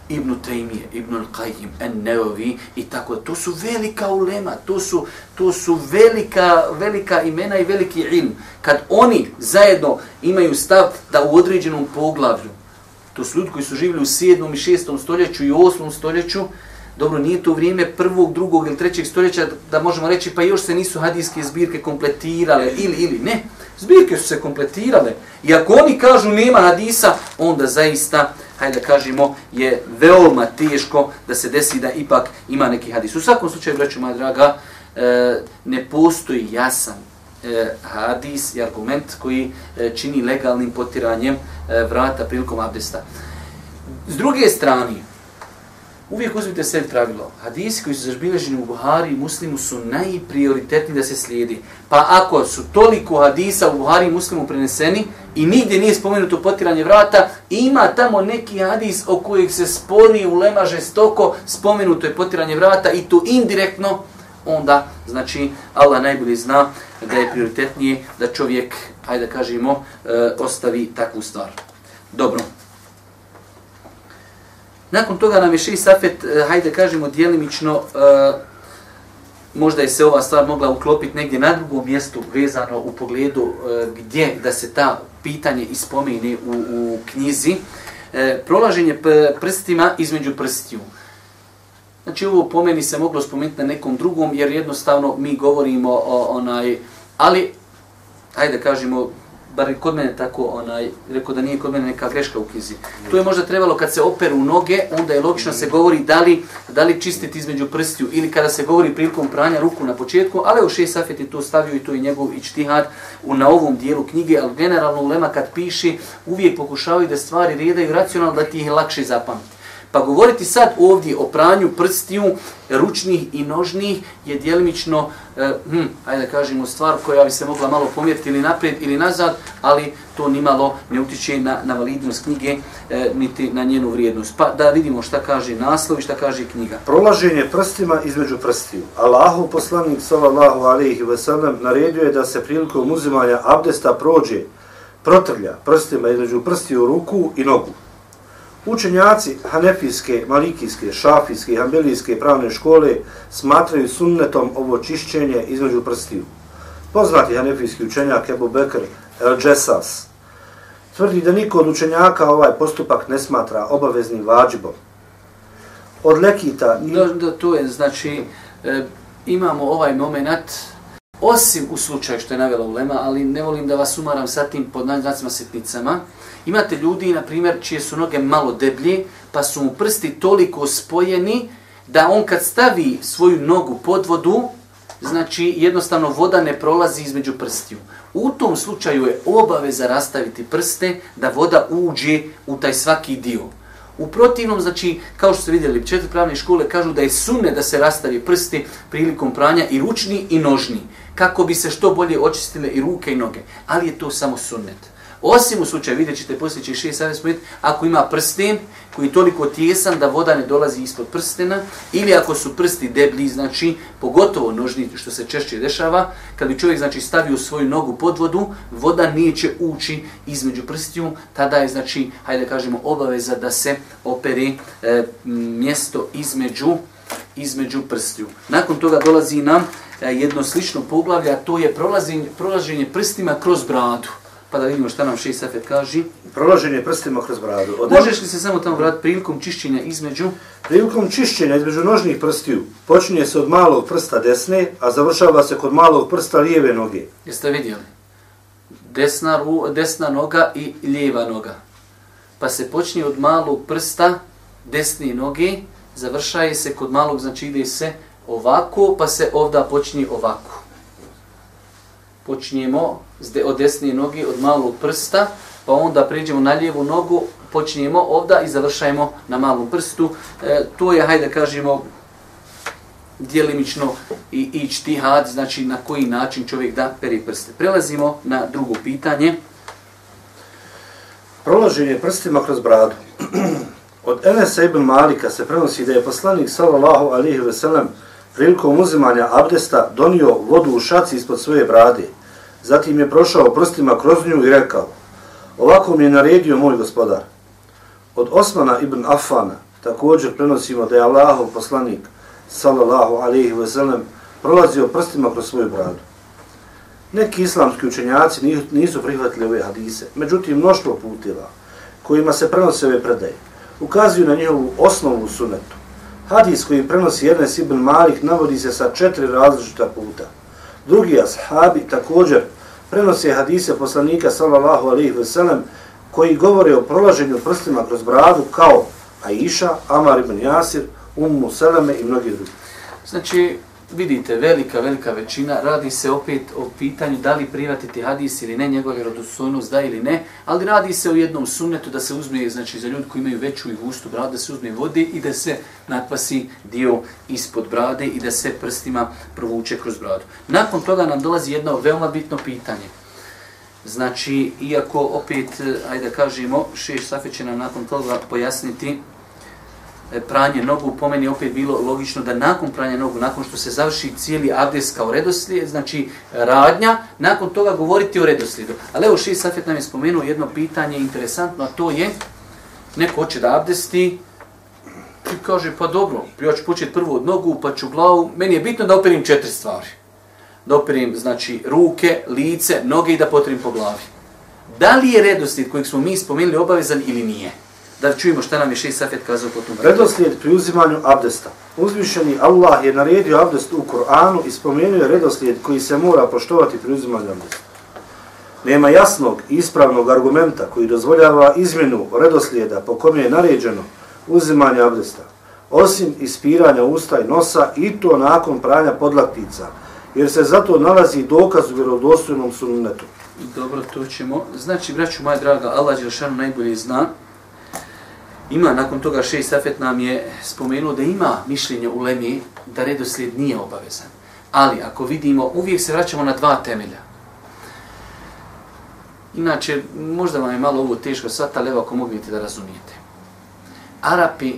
Ibn Taymije, Ibn Al-Qayyim, An-Nawawi i tako To su velika ulema, to su, to su velika, velika imena i veliki ilm. Kad oni zajedno imaju stav da u određenom poglavlju, to su ljudi koji su živjeli u 7. i 6. stoljeću i 8. stoljeću, Dobro, nije to vrijeme prvog, drugog ili trećeg stoljeća da možemo reći pa još se nisu hadijske zbirke kompletirale ili ili ne. Zbirke su se kompletirale. I ako oni kažu nema hadisa, onda zaista, hajde da kažemo, je veoma teško da se desi da ipak ima neki hadis. U svakom slučaju, braću moja draga, e, ne postoji jasan e, hadis i argument koji e, čini legalnim potiranjem vrata prilikom abdesta. S druge strane, Uvijek uzmite sve pravilo. Hadisi koji su zažbilježeni u Buhari i Muslimu su najprioritetniji da se slijedi. Pa ako su toliko hadisa u Buhari i Muslimu preneseni i nigdje nije spomenuto potiranje vrata, ima tamo neki hadis o kojeg se spori u lema žestoko, spomenuto je potiranje vrata i to indirektno, onda, znači, Allah najbolje zna da je prioritetnije da čovjek, hajde da kažemo, e, ostavi takvu stvar. Dobro. Nakon toga nam je Šeji Safet, e, hajde kažemo, dijelimično, e, možda je se ova stvar mogla uklopiti negdje na drugom mjestu vezano u pogledu e, gdje da se ta pitanje ispomeni u, u knjizi. Uh, prolaženje prstima između prstiju. Znači ovo po meni se moglo spomenuti na nekom drugom, jer jednostavno mi govorimo o onaj, ali, hajde kažemo, bar kod mene tako, onaj, rekao da nije kod mene neka greška u knjizi. To je možda trebalo kad se operu noge, onda je logično se govori da li, da li čistiti između prstiju ili kada se govori prilikom pranja ruku na početku, ali u šest safet je to stavio i to je njegov ičtihad u, na ovom dijelu knjige, ali generalno Lema kad piši uvijek pokušavaju da stvari redaju racionalno da ti ih lakše zapamti. Pa govoriti sad ovdje o pranju prstiju, ručnih i nožnih, je dijelimično, eh, hm, ajde da kažemo, stvar koja bi se mogla malo pomjeriti ili naprijed ili nazad, ali to nimalo ne utiče na, na validnost knjige, eh, niti na njenu vrijednost. Pa da vidimo šta kaže naslov i šta kaže knjiga. Prolaženje prstima između prstiju. Allahu poslanik sallallahu alaihi ve sellem naredio je da se prilikom uzimanja abdesta prođe, protrlja prstima između prstiju ruku i nogu. Učenjaci Hanefijske, Malikijske, Šafijske i Hanbelijske pravne škole smatraju sunnetom ovo čišćenje između prstiju. Poznati Hanefijski učenjak Ebu Bekr El Džesas tvrdi da niko od učenjaka ovaj postupak ne smatra obaveznim vađibom. Od lekita... Da, da, to je, znači, e, imamo ovaj moment, osim u slučaju što je navjela ulema, ali ne volim da vas umaram sa tim pod znacima sitnicama, Imate ljudi, na primjer, čije su noge malo deblje, pa su mu prsti toliko spojeni da on kad stavi svoju nogu pod vodu, znači jednostavno voda ne prolazi između prstiju. U tom slučaju je obaveza rastaviti prste da voda uđe u taj svaki dio. U protivnom, znači, kao što ste vidjeli, četiri pravne škole kažu da je sunne da se rastavi prsti prilikom pranja i ručni i nožni, kako bi se što bolje očistile i ruke i noge. Ali je to samo sunnet. Osim u slučaju, vidjet ćete poslije će šest savjet ako ima prsten koji je toliko tjesan da voda ne dolazi ispod prstena, ili ako su prsti deblji, znači pogotovo nožni, što se češće dešava, kad bi čovjek znači, stavio svoju nogu pod vodu, voda neće ući između prstiju, tada je, znači, hajde kažemo, obaveza da se opere e, mjesto između između prstiju. Nakon toga dolazi nam jedno slično poglavlje, a to je prolaženje, prolaženje prstima kroz bradu. Pa da vidimo šta nam šeji Safet kaže. Prolaženje prstima kroz bradu. Od Možeš li se samo tamo vratiti prilikom čišćenja između? Prilikom čišćenja između nožnih prstiju počinje se od malog prsta desne, a završava se kod malog prsta lijeve noge. Jeste vidjeli? Desna, ru, desna noga i lijeva noga. Pa se počinje od malog prsta desne noge, završaje se kod malog, znači ide se ovako, pa se ovda počni ovako. Počinjemo od desne noge, od malog prsta, pa onda priđemo na lijevu nogu, počnemo ovda i završajemo na malom prstu. E, to je, hajde kažemo, dijelimično i ić tihad, znači na koji način čovjek da peri prste. Prelazimo na drugo pitanje. Prolaženje prstima kroz bradu. Od Enesa ibn Malika se prenosi da je poslanik sallallahu alihi veselam prilikom uzimanja abdesta donio vodu u šaci ispod svoje brade. Zatim je prošao prstima kroz nju i rekao Ovako mi je naredio moj gospodar. Od Osmana ibn Affana također prenosimo da je Allahov poslanik sallallahu alihi sellem prolazio prstima kroz svoju bradu. Neki islamski učenjaci nisu prihvatili ove hadise, međutim mnoštvo putila kojima se prenose ove predaje ukazuju na njihovu osnovu sunetu. Hadis koji prenosi Enes ibn Malik navodi se sa četiri različita puta. Drugi ashabi također prenose hadise poslanika sallallahu alaihi ve sellem koji govore o prolaženju prstima kroz bradu kao Aisha, Amar ibn Jasir, Ummu Seleme i mnogi drugi. Znači, vidite, velika, velika većina, radi se opet o pitanju da li privatiti hadis ili ne, njegova vjerodostojnost da ili ne, ali radi se o jednom sunnetu da se uzme, znači za ljudi koji imaju veću i gustu bradu, da se uzme vode i da se natpasi dio ispod brade i da se prstima provuče kroz bradu. Nakon toga nam dolazi jedno veoma bitno pitanje. Znači, iako opet, eh, ajde kažemo, šeš Safi će nam nakon toga pojasniti E, pranje nogu, po meni opet bilo logično da nakon pranja nogu, nakon što se završi cijeli abdes kao redoslijed, znači e, radnja, nakon toga govoriti o redoslijedu. Ali evo Ši Safet nam je spomenuo jedno pitanje interesantno, a to je, neko hoće da abdesti, i kaže, pa dobro, ja ću početi prvo od nogu, pa ću glavu, meni je bitno da operim četiri stvari. Da operim, znači, ruke, lice, noge i da potrim po glavi. Da li je redoslijed kojeg smo mi spomenuli obavezan ili nije? Da čujemo šta nam je šest safet kazao po tom. Redoslijed pri uzimanju abdesta. Uzvišeni Allah je naredio abdest u Koranu i spomenuo je redoslijed koji se mora poštovati pri uzimanju abdesta. Nema jasnog i ispravnog argumenta koji dozvoljava izmjenu redoslijeda po kom je naređeno uzimanje abdesta, osim ispiranja usta i nosa i to nakon pranja podlaktica, jer se zato nalazi dokaz u vjerodostojnom sunnetu. Dobro, to ćemo. Znači, braću moja draga, Allah Đelšanu najbolje zna Ima, nakon toga šeji Safet nam je spomenuo da ima mišljenje u Lemi da redoslijed nije obavezan. Ali ako vidimo, uvijek se vraćamo na dva temelja. Inače, možda vam je malo ovo teško sad, ali ako mogu da razumijete. Arapi,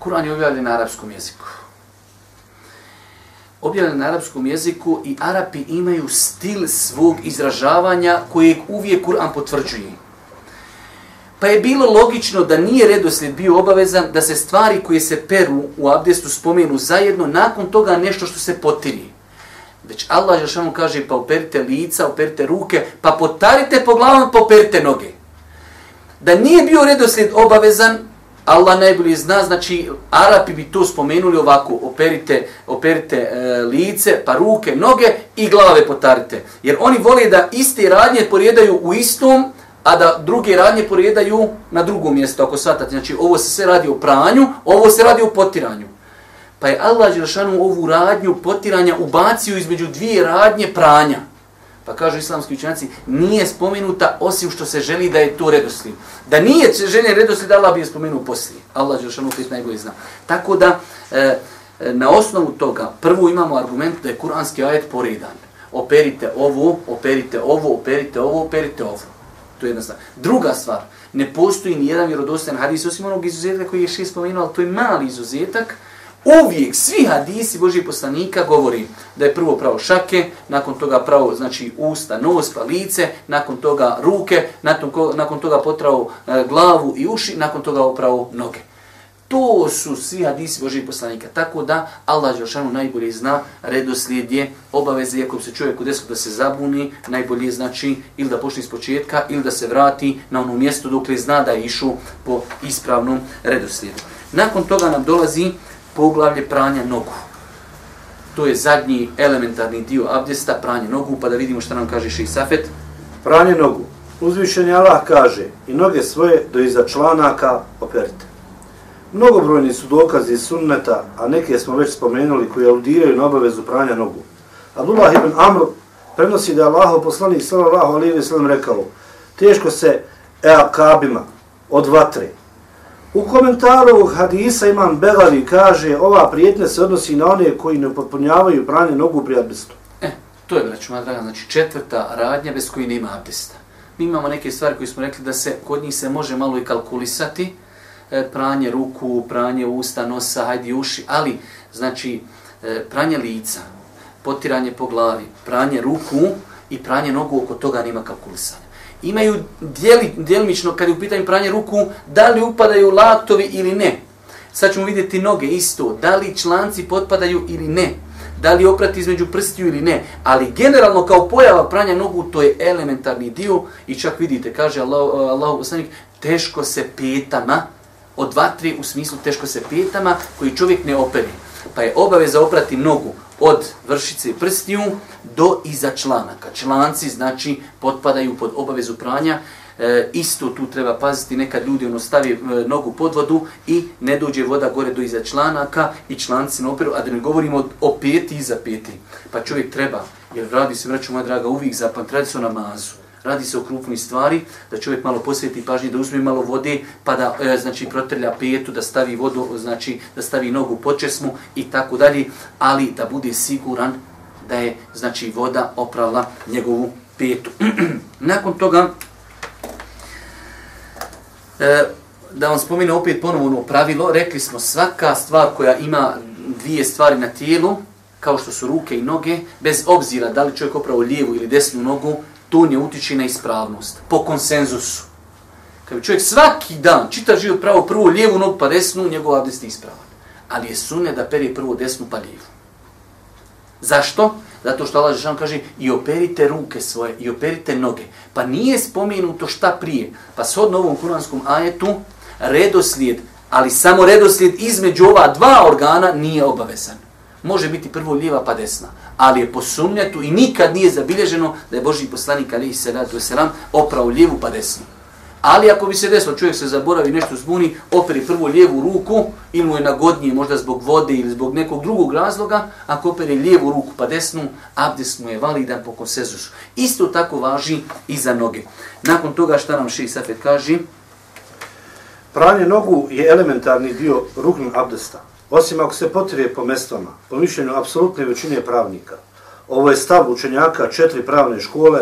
Kur'an je objavljen na arapskom jeziku. Objavljen na arapskom jeziku i Arapi imaju stil svog izražavanja kojeg uvijek Kur'an potvrđuje. Pa je bilo logično da nije redoslijed bio obavezan da se stvari koje se peru u abdestu spomenu zajedno, nakon toga nešto što se potiri. Već Allah je što kaže pa operite lica, operite ruke, pa potarite po glavom, pa operite noge. Da nije bio redoslijed obavezan, Allah najbolje zna, znači Arapi bi to spomenuli ovako, operite, operite e, lice, pa ruke, noge i glave potarite. Jer oni vole da iste radnje porijedaju u istom, a da druge radnje poredaju na drugo mjesto, ako svatate. Znači, ovo se sve radi o pranju, ovo se radi o potiranju. Pa je Allah Đelšanu ovu radnju potiranja ubacio između dvije radnje pranja. Pa kažu islamski učenjaci, nije spomenuta osim što se želi da je to redoslijed. Da nije željen redoslijed, Allah bi je spomenuo poslije. Allah Đelšanu opet najbolje zna. Tako da, e, e, na osnovu toga, prvo imamo argument da je kuranski ajet poredan. Operite ovo, operite ovo, operite ovo, operite ovo. To je jedna stvar. Druga stvar, ne postoji ni jedan vjerodostojan hadis, osim onog izuzetka koji je šest spomenuo, ali to je mali izuzetak, uvijek svi hadisi Božih poslanika govori da je prvo pravo šake, nakon toga pravo znači usta, nos, pa lice, nakon toga ruke, nakon, nakon toga potrao e, glavu i uši, nakon toga pravo noge. To su svi hadisi Božih poslanika. Tako da Allah Đelšanu najbolje zna redoslijed je obaveze, iako se čovjek u desu da se zabuni, najbolje znači ili da počne iz početka ili da se vrati na ono mjesto dok li zna da je išao po ispravnom redoslijedu. Nakon toga nam dolazi poglavlje pranja nogu. To je zadnji elementarni dio abdesta, pranje nogu, pa da vidimo šta nam kaže Ših Safet. Pranje nogu. Uzvišenje Allah kaže i noge svoje do iza članaka operite. Mnogobrojni su dokazi sunneta, a neke smo već spomenuli koji aludiraju na obavezu pranja nogu. Abdullah ibn Amr prenosi da je Allah poslanik sallallahu alaihi wa sallam rekao teško se eakabima od vatre. U komentaru ovog hadisa imam Begavi kaže ova prijetnja se odnosi na one koji ne potpunjavaju pranje nogu pri abdestu. E, to je, braću moja draga, znači četvrta radnja bez koji nema abdesta. Mi imamo neke stvari koje smo rekli da se kod njih se može malo i kalkulisati, E, pranje ruku, pranje usta, nosa, hajdi uši, ali znači e, pranje lica, potiranje po glavi, pranje ruku i pranje nogu, oko toga nema kalkulisanja. Imaju dijeli, dijelimično, kad je u pitanju pranje ruku, da li upadaju laktovi ili ne. Sad ćemo vidjeti noge isto, da li članci potpadaju ili ne. Da li oprati između prstiju ili ne. Ali generalno kao pojava pranja nogu, to je elementarni dio. I čak vidite, kaže Allah, Allah teško se petama, od dva, tri u smislu teško se petama koji čovjek ne operi. Pa je obaveza oprati nogu od vršice i prstiju do iza članaka. Članci znači potpadaju pod obavezu pranja. E, isto tu treba paziti, nekad ljudi ono stavi e, nogu pod vodu i ne dođe voda gore do iza članaka i članci ne operu, a da ne govorimo o peti iza peti. Pa čovjek treba, jer radi se, vraću moja draga, uvijek zapam, radi namazu radi se o krupnoj stvari, da čovjek malo posveti pažnje, da uzme malo vode, pa da e, znači protrlja petu, da stavi vodu, znači da stavi nogu pod česmu i tako dalje, ali da bude siguran da je znači voda oprala njegovu petu. Nakon toga, e, da vam spomenu opet ponovo ono pravilo, rekli smo svaka stvar koja ima dvije stvari na tijelu, kao što su ruke i noge, bez obzira da li čovjek opravo lijevu ili desnu nogu, to ne utiče na ispravnost, po konsenzusu. Kad bi čovjek svaki dan čita život pravo prvo lijevu nogu pa desnu, njegov abdest je ispravan. Ali je sunne da peri prvo desnu pa lijevu. Zašto? Zato što Allah Žešan kaže i operite ruke svoje, i operite noge. Pa nije spomenuto šta prije. Pa s ovom kuranskom ajetu, redoslijed, ali samo redoslijed između ova dva organa nije obavezan može biti prvo lijeva pa desna. Ali je po sumnjatu i nikad nije zabilježeno da je Boži poslanik alihi salatu wasalam oprao lijevu pa desnu. Ali ako bi se desilo, čovjek se zaboravi nešto zbuni, operi prvo lijevu ruku, ili mu je nagodnije možda zbog vode ili zbog nekog drugog razloga, ako operi lijevu ruku pa desnu, abdes mu je validan po konsezusu. Isto tako važi i za noge. Nakon toga šta nam Ši Safet kaže? Pranje nogu je elementarni dio rukn abdesta osim ako se potrije po mestvama, po mišljenju apsolutne većine pravnika. Ovo je stav učenjaka četiri pravne škole,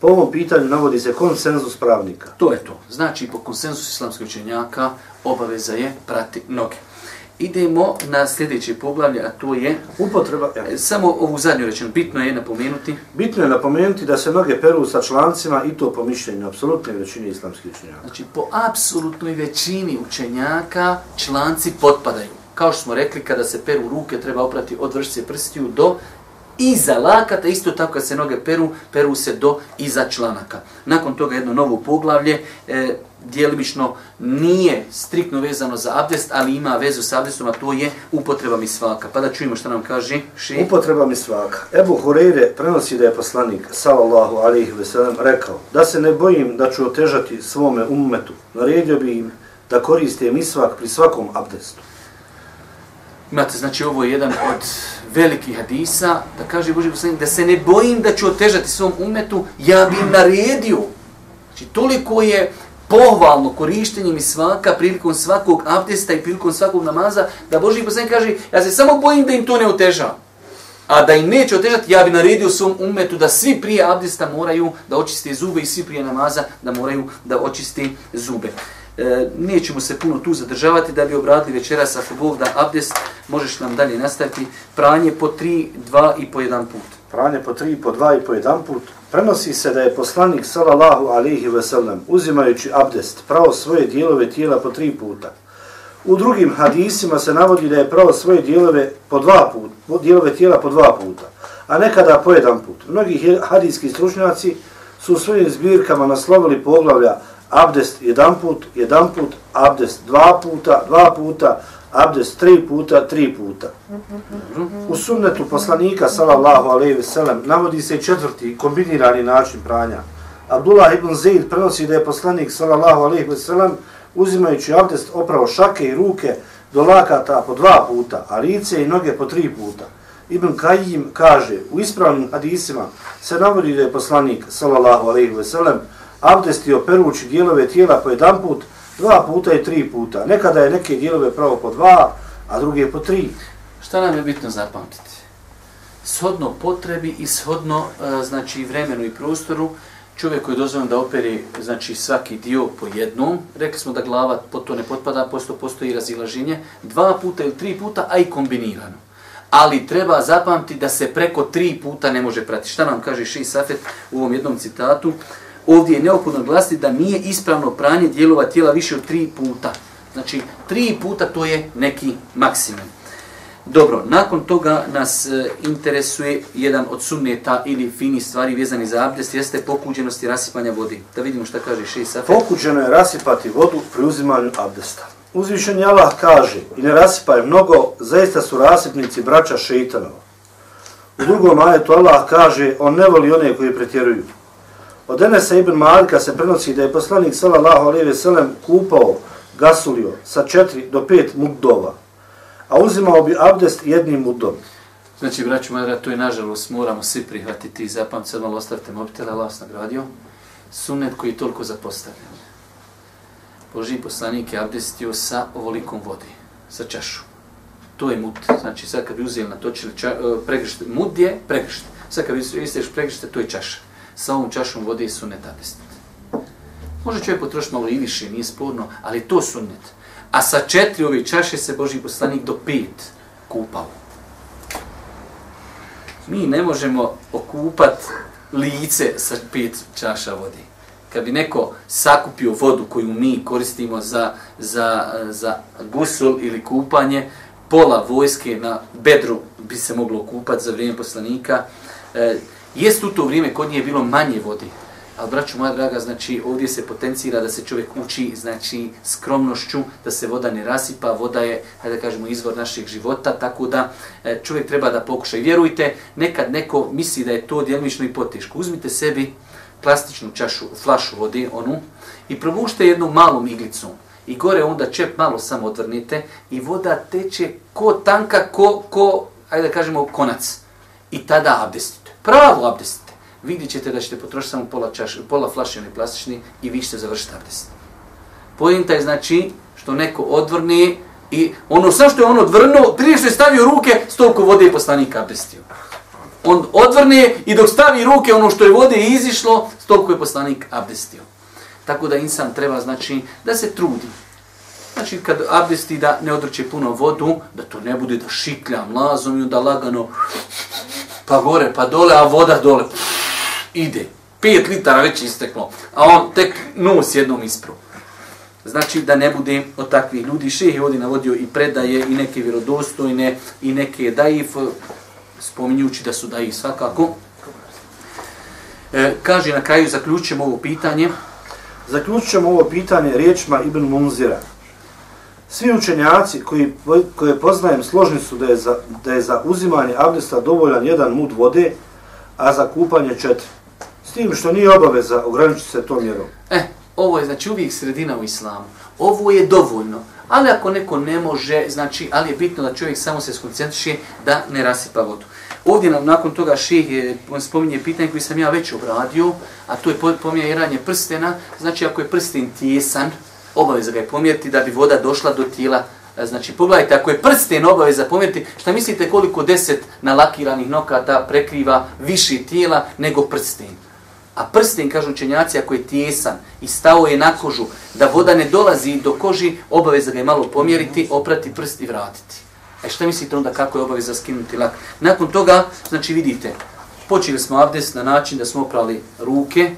po ovom pitanju navodi se konsenzus pravnika. To je to. Znači, po konsenzusu islamskih učenjaka obaveza je prati noge. Idemo na sljedeće poglavlje, a to je... Upotreba... Ja. E, samo ovu zadnju rečenu, bitno je napomenuti... Bitno je napomenuti da se noge peru sa člancima i to po mišljenju apsolutne većine islamskih učenjaka. Znači, po apsolutnoj većini učenjaka članci potpadaju kao što smo rekli, kada se peru ruke, treba oprati od vršce prstiju do iza lakata, isto tako kad se noge peru, peru se do iza članaka. Nakon toga jedno novo poglavlje, e, dijelimično nije striktno vezano za abdest, ali ima vezu s abdestom, a to je upotreba mi svaka. Pa da čujemo što nam kaže. Ši. Upotreba mi svaka. Ebu Hureyre prenosi da je poslanik, sallallahu alihi veselam, rekao da se ne bojim da ću otežati svome ummetu. Naredio bi im da koriste misvak pri svakom abdestu. Imate, znači, ovo je jedan od velikih hadisa, da kaže Boži poslanik, da se ne bojim da ću otežati svom umetu, ja bi im naredio. Znači, toliko je pohvalno korištenje mi svaka prilikom svakog abdesta i prilikom svakog namaza, da Boži poslanik kaže, ja se samo bojim da im to ne oteža. A da im neće otežati, ja bi naredio svom umetu da svi prije abdesta moraju da očiste zube i svi prije namaza da moraju da očiste zube. E, nećemo se puno tu zadržavati da bi obradili večeras ako Bog da abdest, možeš nam dalje nastaviti. Pranje po tri, dva i po jedan put. Pranje po tri, po dva i po jedan put. Prenosi se da je poslanik sallallahu alihi sellem uzimajući abdest pravo svoje dijelove tijela po tri puta. U drugim hadisima se navodi da je pravo svoje dijelove po dva puta, dijelove tijela po dva puta, a nekada po jedan put. Mnogi hadijski stručnjaci su u svojim zbirkama naslovili poglavlja abdest jedan put, jedan put, abdest dva puta, dva puta, abdest tri puta, tri puta. U sunnetu poslanika, sallallahu alaihi ve sellem, navodi se četvrti kombinirani način pranja. Abdullah ibn Zaid prenosi da je poslanik, sallallahu alaihi ve sellem, uzimajući abdest opravo šake i ruke do lakata po dva puta, a lice i noge po tri puta. Ibn Kajim kaže, u ispravnim hadisima se navodi da je poslanik, sallallahu alaihi ve sellem, abdestio perući dijelove tijela po jedan put, dva puta i tri puta. Nekada je neke dijelove pravo po dva, a druge po tri. Šta nam je bitno zapamtiti? Shodno potrebi i shodno e, znači, vremenu i prostoru, čovjek koji je dozvan da operi znači, svaki dio po jednom, rekli smo da glava po to ne potpada, posto postoji razilaženje, dva puta ili tri puta, a i kombinirano. Ali treba zapamtiti da se preko tri puta ne može pratiti. Šta nam kaže Ši Safet u ovom jednom citatu? Ovdje je neophodno glasiti da nije ispravno pranje dijelova tijela više od tri puta. Znači, tri puta to je neki maksimum. Dobro, nakon toga nas e, interesuje jedan od sunneta ili fini stvari vezani za abdest, jeste pokuđenost i rasipanja vodi. Da vidimo šta kaže Ši Safet. Pokuđeno je rasipati vodu pri uzimanju abdesta. Uzvišen Allah kaže i ne rasipaj mnogo, zaista su rasipnici braća šeitanova. U drugom ajetu Allah kaže, on ne voli one koji pretjeruju. Od Enesa ibn Malika se prenosi da je poslanik sallallahu alejhi ve sellem kupao gasulio sa 4 do 5 mudova, a uzimao bi abdest jednim mudom. Znači, braću moja, to je nažalost, moramo svi prihvatiti i zapamti, sad malo ostavite mobitel, Allah vas nagradio, sunet koji je toliko zapostavljen. Boži poslanik je abdestio sa ovolikom vodi, sa čašu. To je mud. Znači, sad kad bi uzeli na točili ča, e, pregršte, mud je pregršte. Sad kad bi isteš pregršte, to je čaša sa ovom čašom vode su sunnet abdestiti. Može čovjek potrošiti malo i više, nije sporno, ali to sunnet. A sa četiri ove čaše se Boži poslanik do pet kupao. Mi ne možemo okupat lice sa pet čaša vode. Kad bi neko sakupio vodu koju mi koristimo za, za, za gusul ili kupanje, pola vojske na bedru bi se moglo kupati za vrijeme poslanika. E, Jest u to vrijeme kod nje bilo manje vode. Ali, braću moja draga, znači, ovdje se potencira da se čovjek uči, znači, skromnošću, da se voda ne rasipa, voda je, hajde da kažemo, izvor našeg života, tako da e, čovjek treba da pokuša. I vjerujte, nekad neko misli da je to djelmično i poteško. Uzmite sebi plastičnu čašu, flašu vode, onu, i probušte jednu malu iglicom. I gore onda čep malo samo odvrnite i voda teče ko tanka, ko, ko hajde da kažemo, konac. I tada abdestite pravo abdestite, vidjet ćete da ćete potrošiti samo pola, čaš, pola flaše ili plastični i vi ćete završiti abdest. Pojenta je znači što neko odvrne i ono sve što je on odvrnuo, prije što je stavio ruke, stolko vode je poslanik abdestio. On odvrne i dok stavi ruke, ono što je vode izišlo, stolko je poslanik abdestio. Tako da insan treba znači da se trudi. Znači kad abdesti da ne odrče puno vodu, da to ne bude da šiklja mlazom i da lagano pa gore, pa dole, a voda dole. Ide. 5 litara već isteklo. A on tek nos jednom ispro. Znači da ne bude od takvih ljudi. Šeh je ovdje navodio i predaje i neke vjerodostojne i neke daif, spominjući da su daif svakako. E, kaže na kraju, zaključujemo ovo pitanje. Zaključujemo ovo pitanje riječima Ibn Munzira. Svi učenjaci koji, koje poznajem složni su da je, za, da je za uzimanje abdesta dovoljan jedan mud vode, a za kupanje četiri. S tim što nije obaveza ograničiti se tom mjerom. E, ovo je znači uvijek sredina u islamu. Ovo je dovoljno. Ali ako neko ne može, znači, ali je bitno da čovjek samo se skoncentriše da ne rasipa vodu. Ovdje nam nakon toga ših je, spominje pitanje koji sam ja već obradio, a to je pomjeranje prstena. Znači, ako je prsten tijesan, obaveza ga je pomjeriti da bi voda došla do tijela e, Znači, pogledajte, ako je prsten obaveza pomjeriti, šta mislite koliko deset nalakiranih nokata prekriva više tijela nego prsten? A prsten, kažu učenjaci, ako je tijesan i stao je na kožu, da voda ne dolazi do koži, obaveza ga je malo pomjeriti, oprati prst i vratiti. E šta mislite onda kako je obaveza skinuti lak? Nakon toga, znači vidite, počeli smo abdest na način da smo oprali ruke,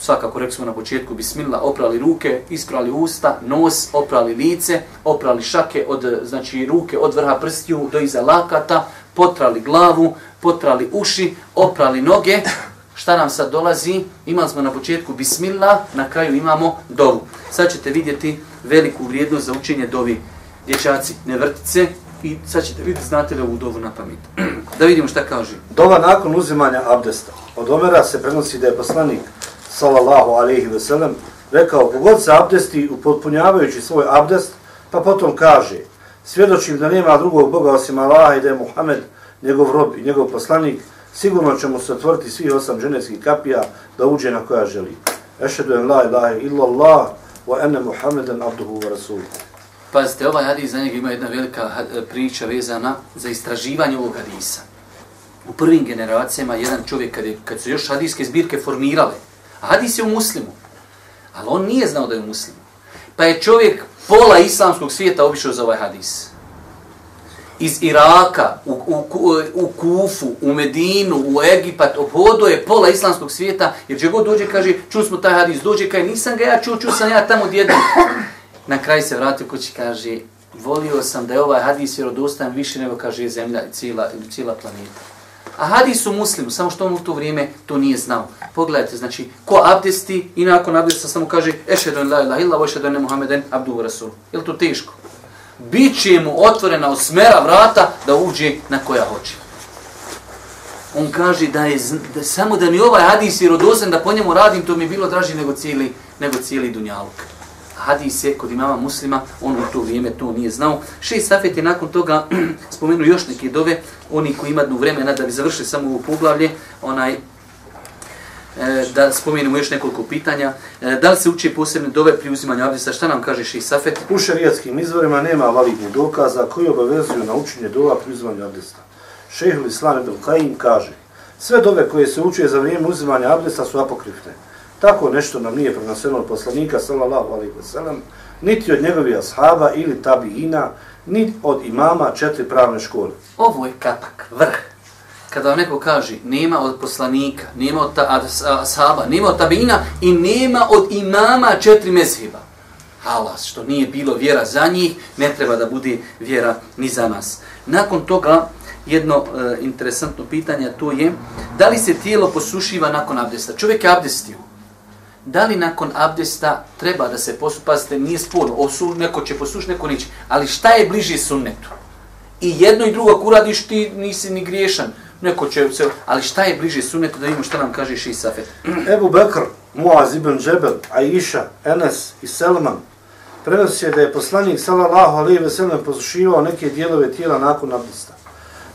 svakako rekli smo na početku bismillah, oprali ruke, isprali usta, nos, oprali lice, oprali šake od znači ruke od vrha prstiju do iza lakata, potrali glavu, potrali uši, oprali noge. Šta nam sad dolazi? Imali smo na početku bismillah, na kraju imamo dovu. Sad ćete vidjeti veliku vrijednost za učenje dovi. Dječaci, ne vrtice i sad ćete vidjeti znate li ovu dovu na pamet. da vidimo šta kaže. Dova nakon uzimanja abdesta. Od Omera se prenosi da je poslanik, sallallahu alaihi ve sellem, rekao, kogod se abdesti upotpunjavajući svoj abdest, pa potom kaže, svjedočim da nema drugog Boga osim Allaha i da je Muhammed njegov rob i njegov poslanik, sigurno će mu se otvoriti svih osam ženevskih kapija da uđe na koja želi. Ešhedu en la ilaha illa Allah wa ene Muhammeden abduhu wa rasuluhu. Pazite, ovaj hadis za njega ima jedna velika eh, priča vezana za istraživanje ovog hadisa. U prvim generacijama jedan čovjek, kad, je, kad su još hadijske zbirke formirale, hadis je u muslimu, ali on nije znao da je u muslimu, pa je čovjek pola islamskog svijeta obišao za ovaj hadis. Iz Iraka, u, u, u Kufu, u Medinu, u Egipat, obhodo je pola islamskog svijeta, jer će god dođe, kaže, čuo smo taj hadis, dođe, kaže, nisam ga ja čuo, čuo sam ja tamo djedan. Na kraj se vratio kući, kaže, volio sam da je ovaj hadis vjerodostan više nego, kaže, zemlja i cijela, cijela planeta. A hadis u muslimu, samo što on u to vrijeme to nije znao. Pogledajte, znači, ko abdesti i nakon abdesta samo kaže ešedon la ilaha illa, ešhedu ne Muhammeden abduhu rasul. Je li to teško? Biće mu otvorena osmera vrata da uđe na koja hoće. On kaže da je da samo da mi ovaj hadis vjerodostan da po njemu radim, to mi je bilo draži nego cijeli, nego cijeli dunjaluk. Hadis kod imama muslima, on u to vrijeme to nije znao. Šest safet je nakon toga spomenuo još neke dove, oni koji imaju vremena da bi završili samo ovo poglavlje, onaj, e, da spomenemo još nekoliko pitanja. E, da li se uči posebne dove pri uzimanju abdesta? Šta nam kaže šest safet? U šarijatskim izvorima nema validnih dokaza koji obavezuju na učenje dova pri uzimanju abdesta. Šehul Islam ibn Kajim kaže, sve dove koje se uče za vrijeme uzimanja abdesta su apokrifne. Tako nešto nam nije prenoseno od poslanika, sallallahu alaihi wa sallam, niti od njegovih ashaba ili tabiina, niti od imama četiri pravne škole. Ovo je kapak, vrh. Kada vam neko kaže nema od poslanika, nema od ta, ashaba, nema od tabiina i nema od imama četiri mezheba. Halas, što nije bilo vjera za njih, ne treba da bude vjera ni za nas. Nakon toga, jedno e, interesantno pitanje, to je, da li se tijelo posušiva nakon abdesta? Čovjek je abdestio. Da li nakon abdesta treba da se posu, pazite, nije sporno, osu, neko će posušiti, neko neće, ali šta je bliže sunnetu? I jedno i drugo, ako uradiš, ti nisi ni griješan. Neko će se, ali šta je bliže sunnetu, da vidimo šta nam kaže Ši Safet. Ebu Bekr, Muaz ibn Džebel, Aisha, Enes i Selman prenosi je da je poslanik sallallahu alejhi ve sellem posušivao neke dijelove tijela nakon abdesta.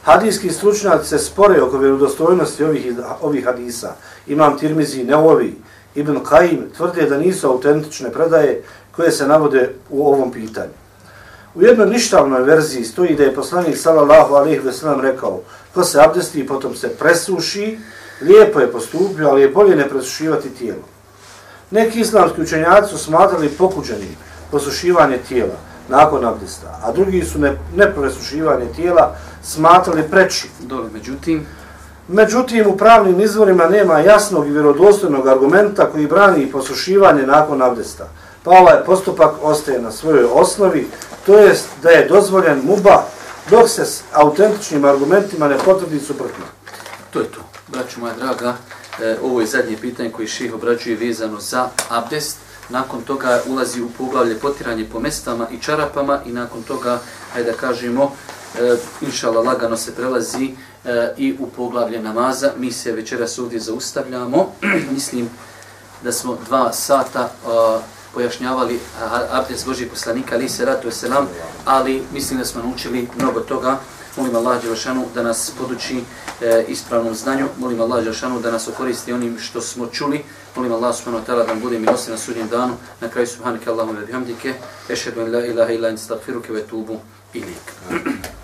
Hadijski stručnjaci se spore oko vjerodostojnosti ovih ovih hadisa. Imam Tirmizi, Neovi, Ibn Qayyim tvrde da nisu autentične predaje koje se navode u ovom pitanju. U jednoj ništavnoj verziji stoji da je poslanik sallallahu alejhi ve sellem rekao: "Ko se abdesti i potom se presuši, lijepo je postupio, ali je bolje ne presušivati tijelo." Neki islamski učenjaci su smatrali pokuđenim posušivanje tijela nakon abdesta, a drugi su ne, ne presušivanje tijela smatrali preči. Dole, međutim, Međutim, u pravnim izvorima nema jasnog i vjerodostojnog argumenta koji brani posušivanje nakon abdesta. Pa ovaj postupak ostaje na svojoj osnovi, to jest da je dozvoljen muba dok se s autentičnim argumentima ne potvrdi suprotno. to je to. Braću moja draga, e, ovo je zadnje pitanje koje ših obrađuje vezano za abdest. Nakon toga ulazi u poglavlje potiranje po mestama i čarapama i nakon toga, hajde da kažemo, e, inšala lagano se prelazi e, i u poglavlje namaza. Mi se večeras ovdje zaustavljamo. Mislim da smo dva sata e, pojašnjavali a, abdest Božih poslanika, ali se ratu selam, ali mislim da smo naučili mnogo toga. Molim Allah Đelšanu da nas poduči e, ispravnom znanju. Molim Allah Đelšanu da nas okoristi onim što smo čuli. Molim Allah subhanahu wa ta'ala da nam bude milosti na sudnjem danu. Na kraju subhanike Allahumma bihamdike. Ešhedu en la ilaha ila in stagfiruke ve tubu ilik.